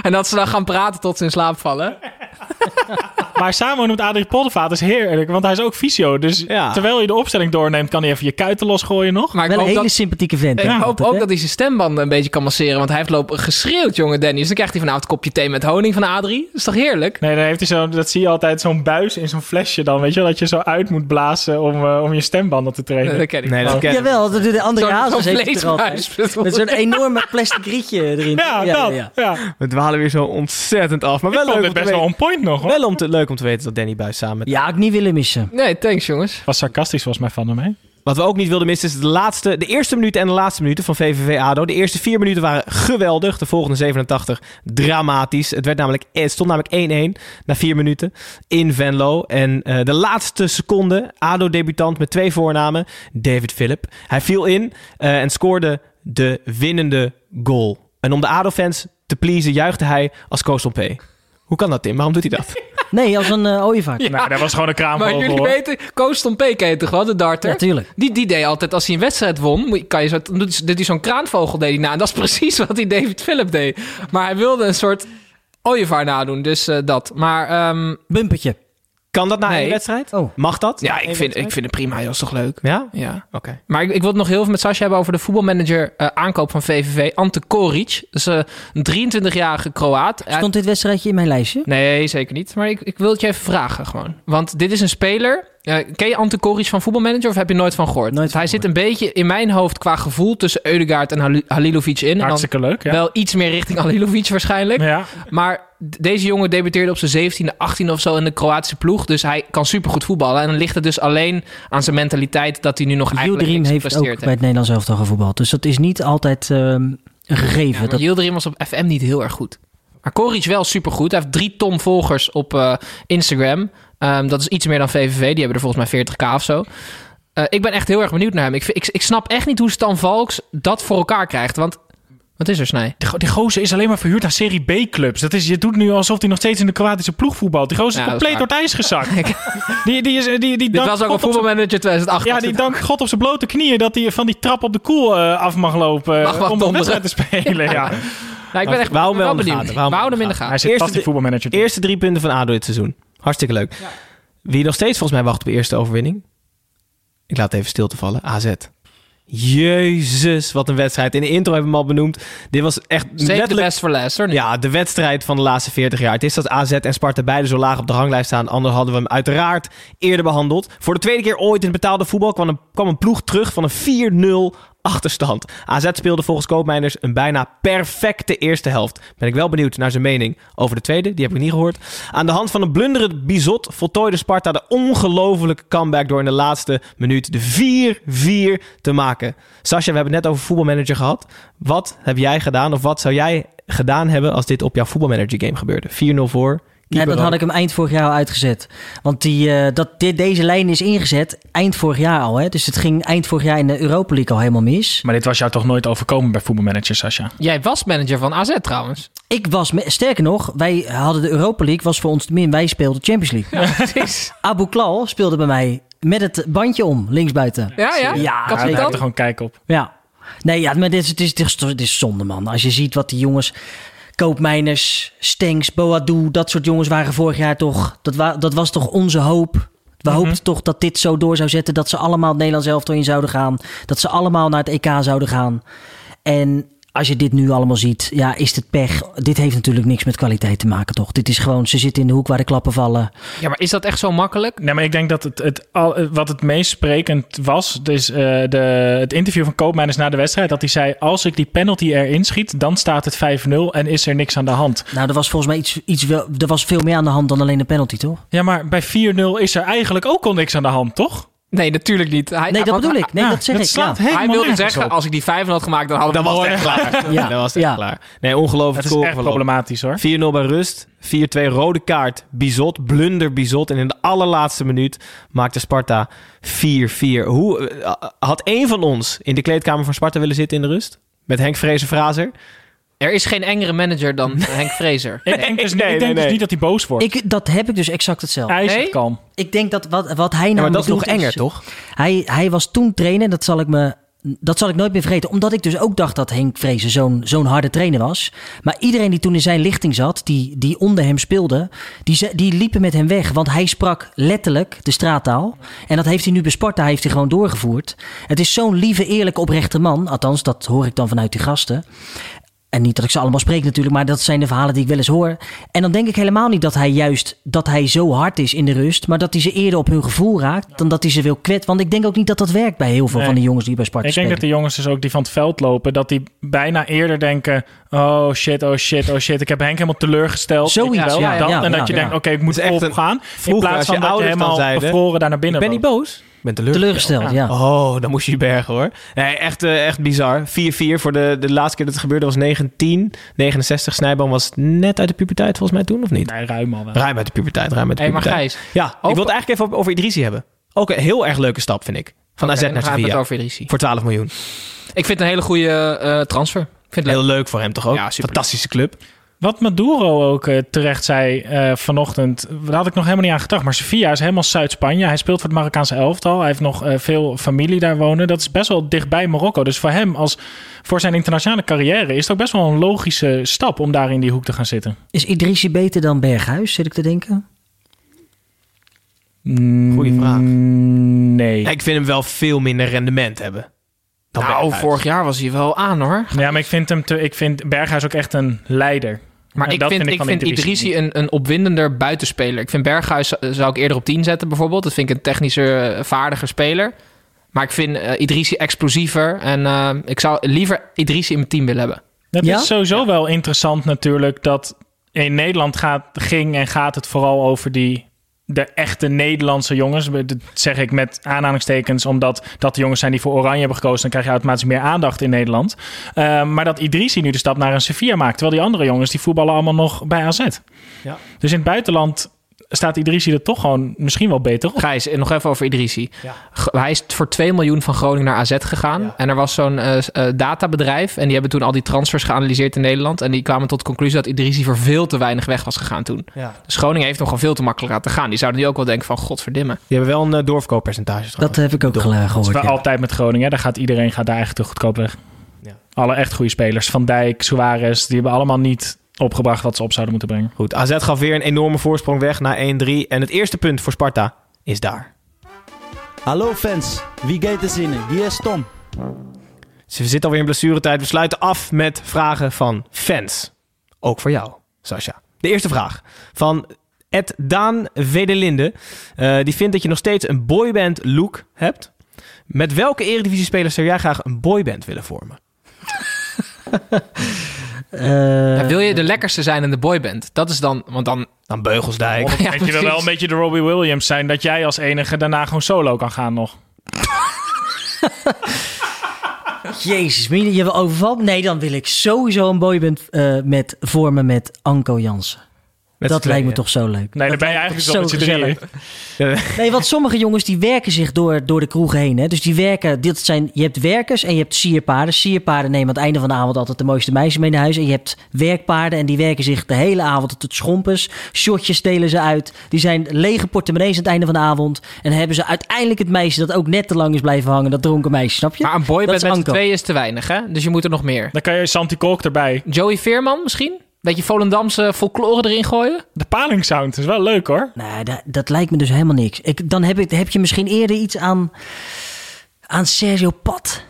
En dat ze dan gaan praten tot ze in slaap vallen. Maar samen met Adrie Poldervaart is heerlijk, want hij is ook fysio. Dus Ja. terwijl je de opstelling doorneemt, kan hij even je kuiten losgooien nog. Maar ik Wel een hele dat, sympathieke vent. ik hoop ook hè? dat hij zijn stembanden een beetje kan masseren. Want hij heeft lopen geschreeuwd, jonge Danny. Dus dan krijgt hij vanavond een kopje thee met honing van Adrie. Dat is toch heerlijk? Nee, dan heeft hij zo, dat zie je altijd, zo'n buis in zo'n flesje dan, weet je wel, dat je zo uit moet blazen om, eh, om je stembanden te trainen. Dat ken ik Nee, dat ken ik. Jawel, dat doet de andere Hazes heeft er. Met zo'n enorme plastic rietje erin. Ja, dat. Ja, We dwalen weer zo ontzettend af. Maar Ik wel vond leuk, best wel on point nog, hoor. wel om te, leuk om te weten dat Danny Buis samen met... Ja, had ik niet willen missen. Nee, thanks jongens. Was sarcastisch volgens mij van hem, hè? Wat we ook niet wilden missen is de, laatste, de eerste minuten en de laatste minuten van VVV ADO. De eerste vier minuten waren geweldig. De volgende 87 dramatisch. Het, werd namelijk, het stond namelijk 1-1 na vier minuten in Venlo. En eh, de laatste seconde, ADO-debutant met twee voornamen, David Philip. Hij viel in eh, en scoorde de winnende goal. En om de ADO-fans te pleasen juichte hij als Koos P. Hoe kan dat, Tim? Waarom doet hij dat? Nee, als een eh ooievaar. Nou, dat was gewoon een kraamvogel, Maar jullie hoor. weten, Koos ken je toch wel, de darter? Ja, tuurlijk. Die, die deed altijd, als hij een wedstrijd won, kan je zo, hij- doet hij zo'n kraanvogel deed hij na. En dat is precies wat die David Philip deed. Maar hij wilde een soort ooievaar nadoen, dus eh, dat. Maar ehm, Bumpertje. Kan dat na Nee. één wedstrijd? Oh. Mag dat? Ja, ik vind, ik vind het prima. Dat is toch leuk? Ja? Ja. Oké. Maar ik, ik wil het nog heel veel met Sascha hebben over de voetbalmanager eh, aankoop van VVV. Ante Koric. Dat is eh, een 23-jarige Kroaat. Stond dit wedstrijdje in mijn lijstje? Nee, zeker niet. Maar ik, ik wil het je even vragen gewoon. Want dit is een speler... eh, ken je Ante Koric van Voetbalmanager of heb je nooit van gehoord? Nooit hij zit een beetje in mijn hoofd qua gevoel tussen Eudegaard en Hal- Halilovic in. En dan Hartstikke leuk, ja. Wel iets meer richting Halilovic waarschijnlijk. Ja. Maar deze jongen debuteerde op zijn 17e, 18e of zo in de Kroatische ploeg. Dus hij kan supergoed voetballen. En dan ligt het dus alleen aan zijn mentaliteit dat hij nu nog eigenlijk Yildirim niks heeft ook gepresteerd bij het Nederlands elftal gevoetbald. Dus dat is niet altijd ehm, een gegeven. Ja, dat, Yildirim was op FM niet heel erg goed. Maar Koric wel supergoed. Hij heeft drie ton volgers op eh, Instagram. Ehm, dat is iets meer dan VVV. Die hebben er volgens mij 40k of zo. Eh, ik ben echt heel erg benieuwd naar hem. Ik, ik, ik snap echt niet hoe Stan Valks dat voor elkaar krijgt. Want wat is er, Snij? Die, go- die gozer is alleen maar verhuurd aan Serie B-clubs. Dat is, je doet nu alsof hij nog steeds in de Kroatische ploeg voetbalt. Die gozer is Ja, dat is compleet door het ijs gezakt. die, die is, die, die Dit dankt was ook God een op zijn- voetbalmanager 2008. Ja, die dankt God op zijn blote knieën dat hij van die trap op de koel eh, af mag lopen Mag wat om een donderen. wedstrijd te spelen. Ja. Nou, ik ben echt We houden wel in de benieuwd. gaten. We houden hem in de gaten. Hij zit Eerste vast in drie- voetbalmanager. Eerste drie punten van ADO dit seizoen. Hartstikke leuk. Wie nog steeds volgens mij wacht op de eerste overwinning. Ik laat even stil te vallen. AZ. Jezus, wat een wedstrijd. In de intro hebben we hem al benoemd. Dit was echt Zeker de letterlijk... best voor last, hoor. Ja, de wedstrijd van de laatste 40 jaar. Het is dat AZ en Sparta beide zo laag op de ranglijst staan. Anders hadden we hem uiteraard eerder behandeld. Voor de tweede keer ooit in het betaalde voetbal kwam een, kwam een ploeg terug van een 4-0 achterstand. AZ speelde volgens Koopmeiners een bijna perfecte eerste helft. Ben ik wel benieuwd naar zijn mening over de tweede. Die heb ik niet gehoord. Aan de hand van een blunderend bizot voltooide Sparta de ongelofelijke comeback door in de laatste minuut de 4-4 te maken. Sascha, we hebben het net over voetbalmanager gehad. Wat heb jij gedaan of wat zou jij gedaan hebben als dit op jouw voetbalmanager game gebeurde? 4-0 voor. Ja, dan had ik hem eind vorig jaar al uitgezet. Want die, eh, dat, dit, deze lijn is ingezet eind vorig jaar al. Hè? Dus het ging eind vorig jaar in de Europa League al helemaal mis. Maar dit was jou toch nooit overkomen bij voetbalmanager, Sascha? Jij was manager van AZ trouwens. Ik was, sterker nog, wij hadden de Europa League, was voor ons de min. Wij speelden Champions League. precies. Abu Klal speelde bij mij met het bandje om, linksbuiten. Ja, ja. Ja, Ja, daar heb je gewoon kijk op. Ja. Nee, ja, maar dit is, het, is, het is zonde, man. Als je ziet wat die jongens... Koopmeiners, Stenks, Boadu, dat soort jongens waren vorig jaar toch... Dat, wa, dat was toch onze hoop. We hoopten toch dat dit zo door zou zetten. Dat ze allemaal het Nederlands elftal in zouden gaan. Dat ze allemaal naar het EK zouden gaan. En als je dit nu allemaal ziet, ja, is het pech. Dit heeft natuurlijk niks met kwaliteit te maken, toch? Dit is gewoon, ze zitten in de hoek waar de klappen vallen. Ja, maar is dat echt zo makkelijk? Nee, maar ik denk dat het, het al, wat het meest sprekend was, dus eh, de, het interview van Koopmeiners na de wedstrijd, dat hij zei, als ik die penalty erin schiet, dan staat het 5-0 en is er niks aan de hand. Nou, er was volgens mij iets, iets wel, er was veel meer aan de hand dan alleen de penalty, toch? Ja, maar bij 4-0 is er eigenlijk ook al niks aan de hand, toch? Nee, natuurlijk niet. Hij, Nee, dat bedoel ik. Nee, Ja, dat zeg dat ik. slaat ja. Hij wilde zeggen, op. als ik die 5 had gemaakt, dan hadden we Dan was echt klaar. Ja. Dan was het Ja. echt klaar. Nee, ongelooflijk Het is echt problematisch hoor. 4-0 bij rust. 4-2 rode kaart. Bizot, blunder Bizot. En in de allerlaatste minuut maakte Sparta 4-4. Hoe eh, had één van ons in de kleedkamer van Sparta willen zitten in de rust? Met Henk Vrezen-Frazer? Er is geen engere manager dan Henk Vrezer. Ik denk, dus, Nee, ik nee, denk dus nee. niet dat hij boos wordt. Ik, dat heb ik dus exact hetzelfde. hij is kalm. Ik denk dat wat, wat hij Ja, nou maar dat is nog enger, toch? Hij, hij was toen trainer, dat zal ik me... Dat zal ik nooit meer vergeten. Omdat ik dus ook dacht dat Henk Vrezen zo'n zo'n harde trainer was. Maar iedereen die toen in zijn lichting zat, die, die onder hem speelde, die, ze- die liepen met hem weg. Want hij sprak letterlijk de straattaal. En dat heeft hij nu bij Sparta heeft hij gewoon doorgevoerd. Het is zo'n lieve, eerlijke, oprechte man. Althans, dat hoor ik dan vanuit die gasten. En niet dat ik ze allemaal spreek natuurlijk, maar dat zijn de verhalen die ik wel eens hoor. En dan denk ik helemaal niet dat hij juist dat hij zo hard is in de rust, maar dat hij ze eerder op hun gevoel raakt dan dat hij ze wil kwet. Want ik denk ook niet dat dat werkt bij heel veel Nee. van de jongens die bij Sparta Ik denk dat de jongens dus ook die van het veld lopen, dat die bijna eerder denken: oh shit, oh shit, oh shit, ik heb Henk helemaal teleurgesteld. Zoiets, wel? ja, dan, ja, en dat ja, je ja. denkt: oké, ik moet echt opgaan. In vroeger, plaats van dat je helemaal zeiden, bevroren daar naar binnen Ik ben niet boos. Ben teleurgesteld. Teleurgesteld, ja. Oh, dan moest je je bergen hoor. Nee, echt, eh, echt bizar. 4-4 voor de, de laatste keer dat het gebeurde was 19. 69. Snijboom was net uit de puberteit volgens mij toen, of niet? Nee, ruim al wel. Ruim uit de puberteit, ruim uit de Hey, maar puberteit. Gijs, Ja, ik wil het eigenlijk even over Idrissi hebben. Ook een heel erg leuke stap, vind ik. Van AZ Oké, naar Sevilla. over. Voor 12 miljoen. Ik vind het een hele goede eh, transfer. Vind het Heel leuk. leuk voor hem toch ook? Ja. Fantastische club. Wat Maduro ook eh, terecht zei eh, vanochtend, daar had ik nog helemaal niet aan gedacht. Maar Sevilla is helemaal Zuid-Spanje. Hij speelt voor het Marokkaanse elftal. Hij heeft nog eh, veel familie daar wonen. Dat is best wel dichtbij Marokko. Dus voor hem, als voor zijn internationale carrière, is het ook best wel een logische stap om daar in die hoek te gaan zitten. Is Idrissi beter dan Berghuis, zit ik te denken? Goeie vraag. Nee. Ja, ik vind hem wel veel minder rendement hebben. Dan Nou, vorig jaar was hij wel aan hoor. Ja, maar ik vind, hem te, ik vind Berghuis ook echt een leider. Maar En ik dat vind, ik vind Idrissi een, een opwindender buitenspeler. Ik vind Berghuis eh, zou ik eerder op 10 zetten bijvoorbeeld. Dat vind ik een technischer, eh, vaardiger speler. Maar ik vind Idrissi explosiever. En eh, ik zou liever Idrissi in mijn team willen hebben. Het Ja? is sowieso wel interessant natuurlijk dat in Nederland gaat, ging en gaat het vooral over die de echte Nederlandse jongens. Dat zeg ik met aanhalingstekens, omdat dat de jongens zijn die voor Oranje hebben gekozen. Dan krijg je automatisch meer aandacht in Nederland. Uh, maar dat Idrissi nu de stap naar een Sevilla maakt. Terwijl die andere jongens die voetballen allemaal nog bij AZ. Ja. Dus in het buitenland staat Idrissi er toch gewoon misschien wel beter op. Gijs, nog even over Idrissi. Ja. Hij is voor 2 miljoen van Groningen naar AZ gegaan. Ja. En er was zo'n eh, eh, databedrijf. En die hebben toen al die transfers geanalyseerd in Nederland. En die kwamen tot de conclusie dat Idrissi voor veel te weinig weg was gegaan toen. Ja. Dus Groningen heeft nog gewoon veel te makkelijk laten gaan. Die zouden nu ook wel denken van godverdimme. Die hebben wel een uh, doorverkooppercentage. Dat heb ik ook Dat is gehoord. wel ja. altijd met Groningen. hè. Daar gaat iedereen gaat daar eigenlijk te goedkoop weg. Ja. Alle echt goede spelers. Van Dijk, Suarez. Die hebben allemaal niet opgebracht wat ze op zouden moeten brengen. Goed, AZ gaf weer een enorme voorsprong weg naar 1-3. En het eerste punt voor Sparta is daar. Hallo fans, wie gaat er zinnen? Hier is Tom. Dus we zitten alweer in blessuretijd. We sluiten af met vragen van fans. Ook voor jou, Sascha. De eerste vraag van Ed Daan Vedelinde. Uh, die vindt dat je nog steeds een boyband look hebt. Met welke eredivisie-spelers zou jij graag een boyband willen vormen? Uh, Ja, wil je de lekkerste zijn in de boyband? Dat is dan, want dan... Dan Beugelsdijk. Ja, Weet je wil wel een beetje de Robbie Williams zijn... dat jij als enige daarna gewoon solo kan gaan nog. Jezus, meen je wil overvallen? Nee, dan wil ik sowieso een boyband uh, met vormen met Anko Jansen. Met dat lijkt me toch zo leuk. Nee, dan Dat ben je eigenlijk zo met z'n drieën. gezellig. Nee, want sommige jongens die werken zich door, door de kroeg heen. Hè? Dus die werken, dit zijn, je hebt werkers en je hebt sierpaarden. Sierpaarden nemen aan het einde van de avond altijd de mooiste meisjes mee naar huis. En je hebt werkpaarden en die werken zich de hele avond tot het schompens. Shotjes delen ze uit. Die zijn lege portemonnees aan het einde van de avond. En dan hebben ze uiteindelijk het meisje dat ook net te lang is blijven hangen. Dat dronken meisje, snap je? Maar een Dat boyband is met tweeën is te weinig, hè? Dus je moet er nog meer. Dan kan je Santi Kolk erbij. Joey Veerman misschien? Beetje Volendamse folklore erin gooien? De palingsound is wel leuk hoor. Nee, dat, dat lijkt me dus helemaal niks. Ik, dan heb, ik, heb je misschien eerder iets aan, aan Sergio Pat.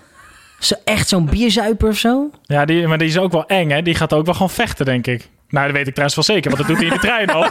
Zo, echt zo'n bierzuiper of zo. Ja, die, maar die is ook wel eng hè. Die gaat ook wel gewoon vechten denk ik. Nou, dat weet ik trouwens wel zeker, want dat doet hij in de trein al.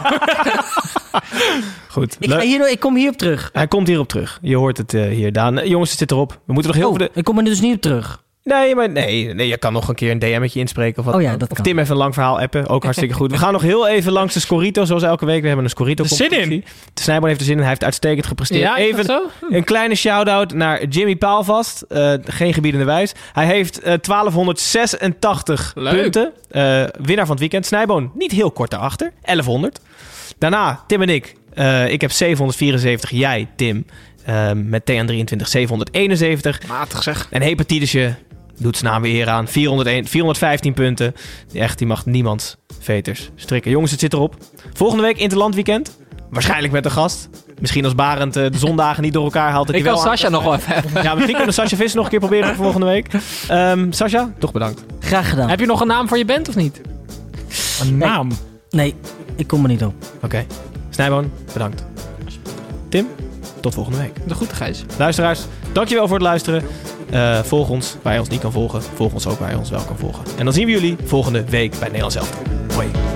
Goed. Ik, ga hier, ik kom hierop terug. Hij komt hierop terug. Je hoort het eh, hier, Daan. Eh, jongens, het zit erop. We moeten nog heel Oh, veel... De... ik kom er dus niet op terug. Nee, maar nee, nee, je kan nog een keer een DM'tje inspreken. Of, wat Oh ja, dat of kan. Tim even een lang verhaal appen. Ook hartstikke goed. We gaan nog heel even langs de Scorito, zoals elke week. We hebben een Scorito Er zin in. competitie. De Snijboon heeft er zin in. Hij heeft uitstekend gepresteerd. Ja, even zo? een kleine shout-out naar Jimmy Paalvast. Eh, geen gebiedende wijs. Hij heeft eh, 1286 Leuk. punten. Eh, winnaar van het weekend. Snijboon niet heel kort daarachter. 1100. Daarna Tim en ik. Eh, ik heb 774. Jij, Tim. eh, met TN23 771. Matig zeg. En hepatitische doet zijn naam weer eer aan. 401, 415 punten. Echt, die mag niemand veters strikken. Jongens, het zit erop. Volgende week Interland weekend. Waarschijnlijk met een gast. Misschien als Barend eh, de zondagen niet door elkaar haalt. dat Ik aan- Sascha nog wel even hebben. Ja, misschien kunnen Sascha Visser nog een keer proberen voor volgende week. Ehm Sascha, toch bedankt. Graag gedaan. Heb je nog een naam voor je band of niet? Een naam. Nee, ik kom er niet op. Oké. Snijboon, bedankt. Tim, tot volgende week. De groeten, Gijs. Luisteraars, dankjewel voor het luisteren. Eh, volg ons waar je ons niet kan volgen. Volg ons ook waar je ons wel kan volgen. En dan zien we jullie volgende week bij Nederland zelf. Hoi.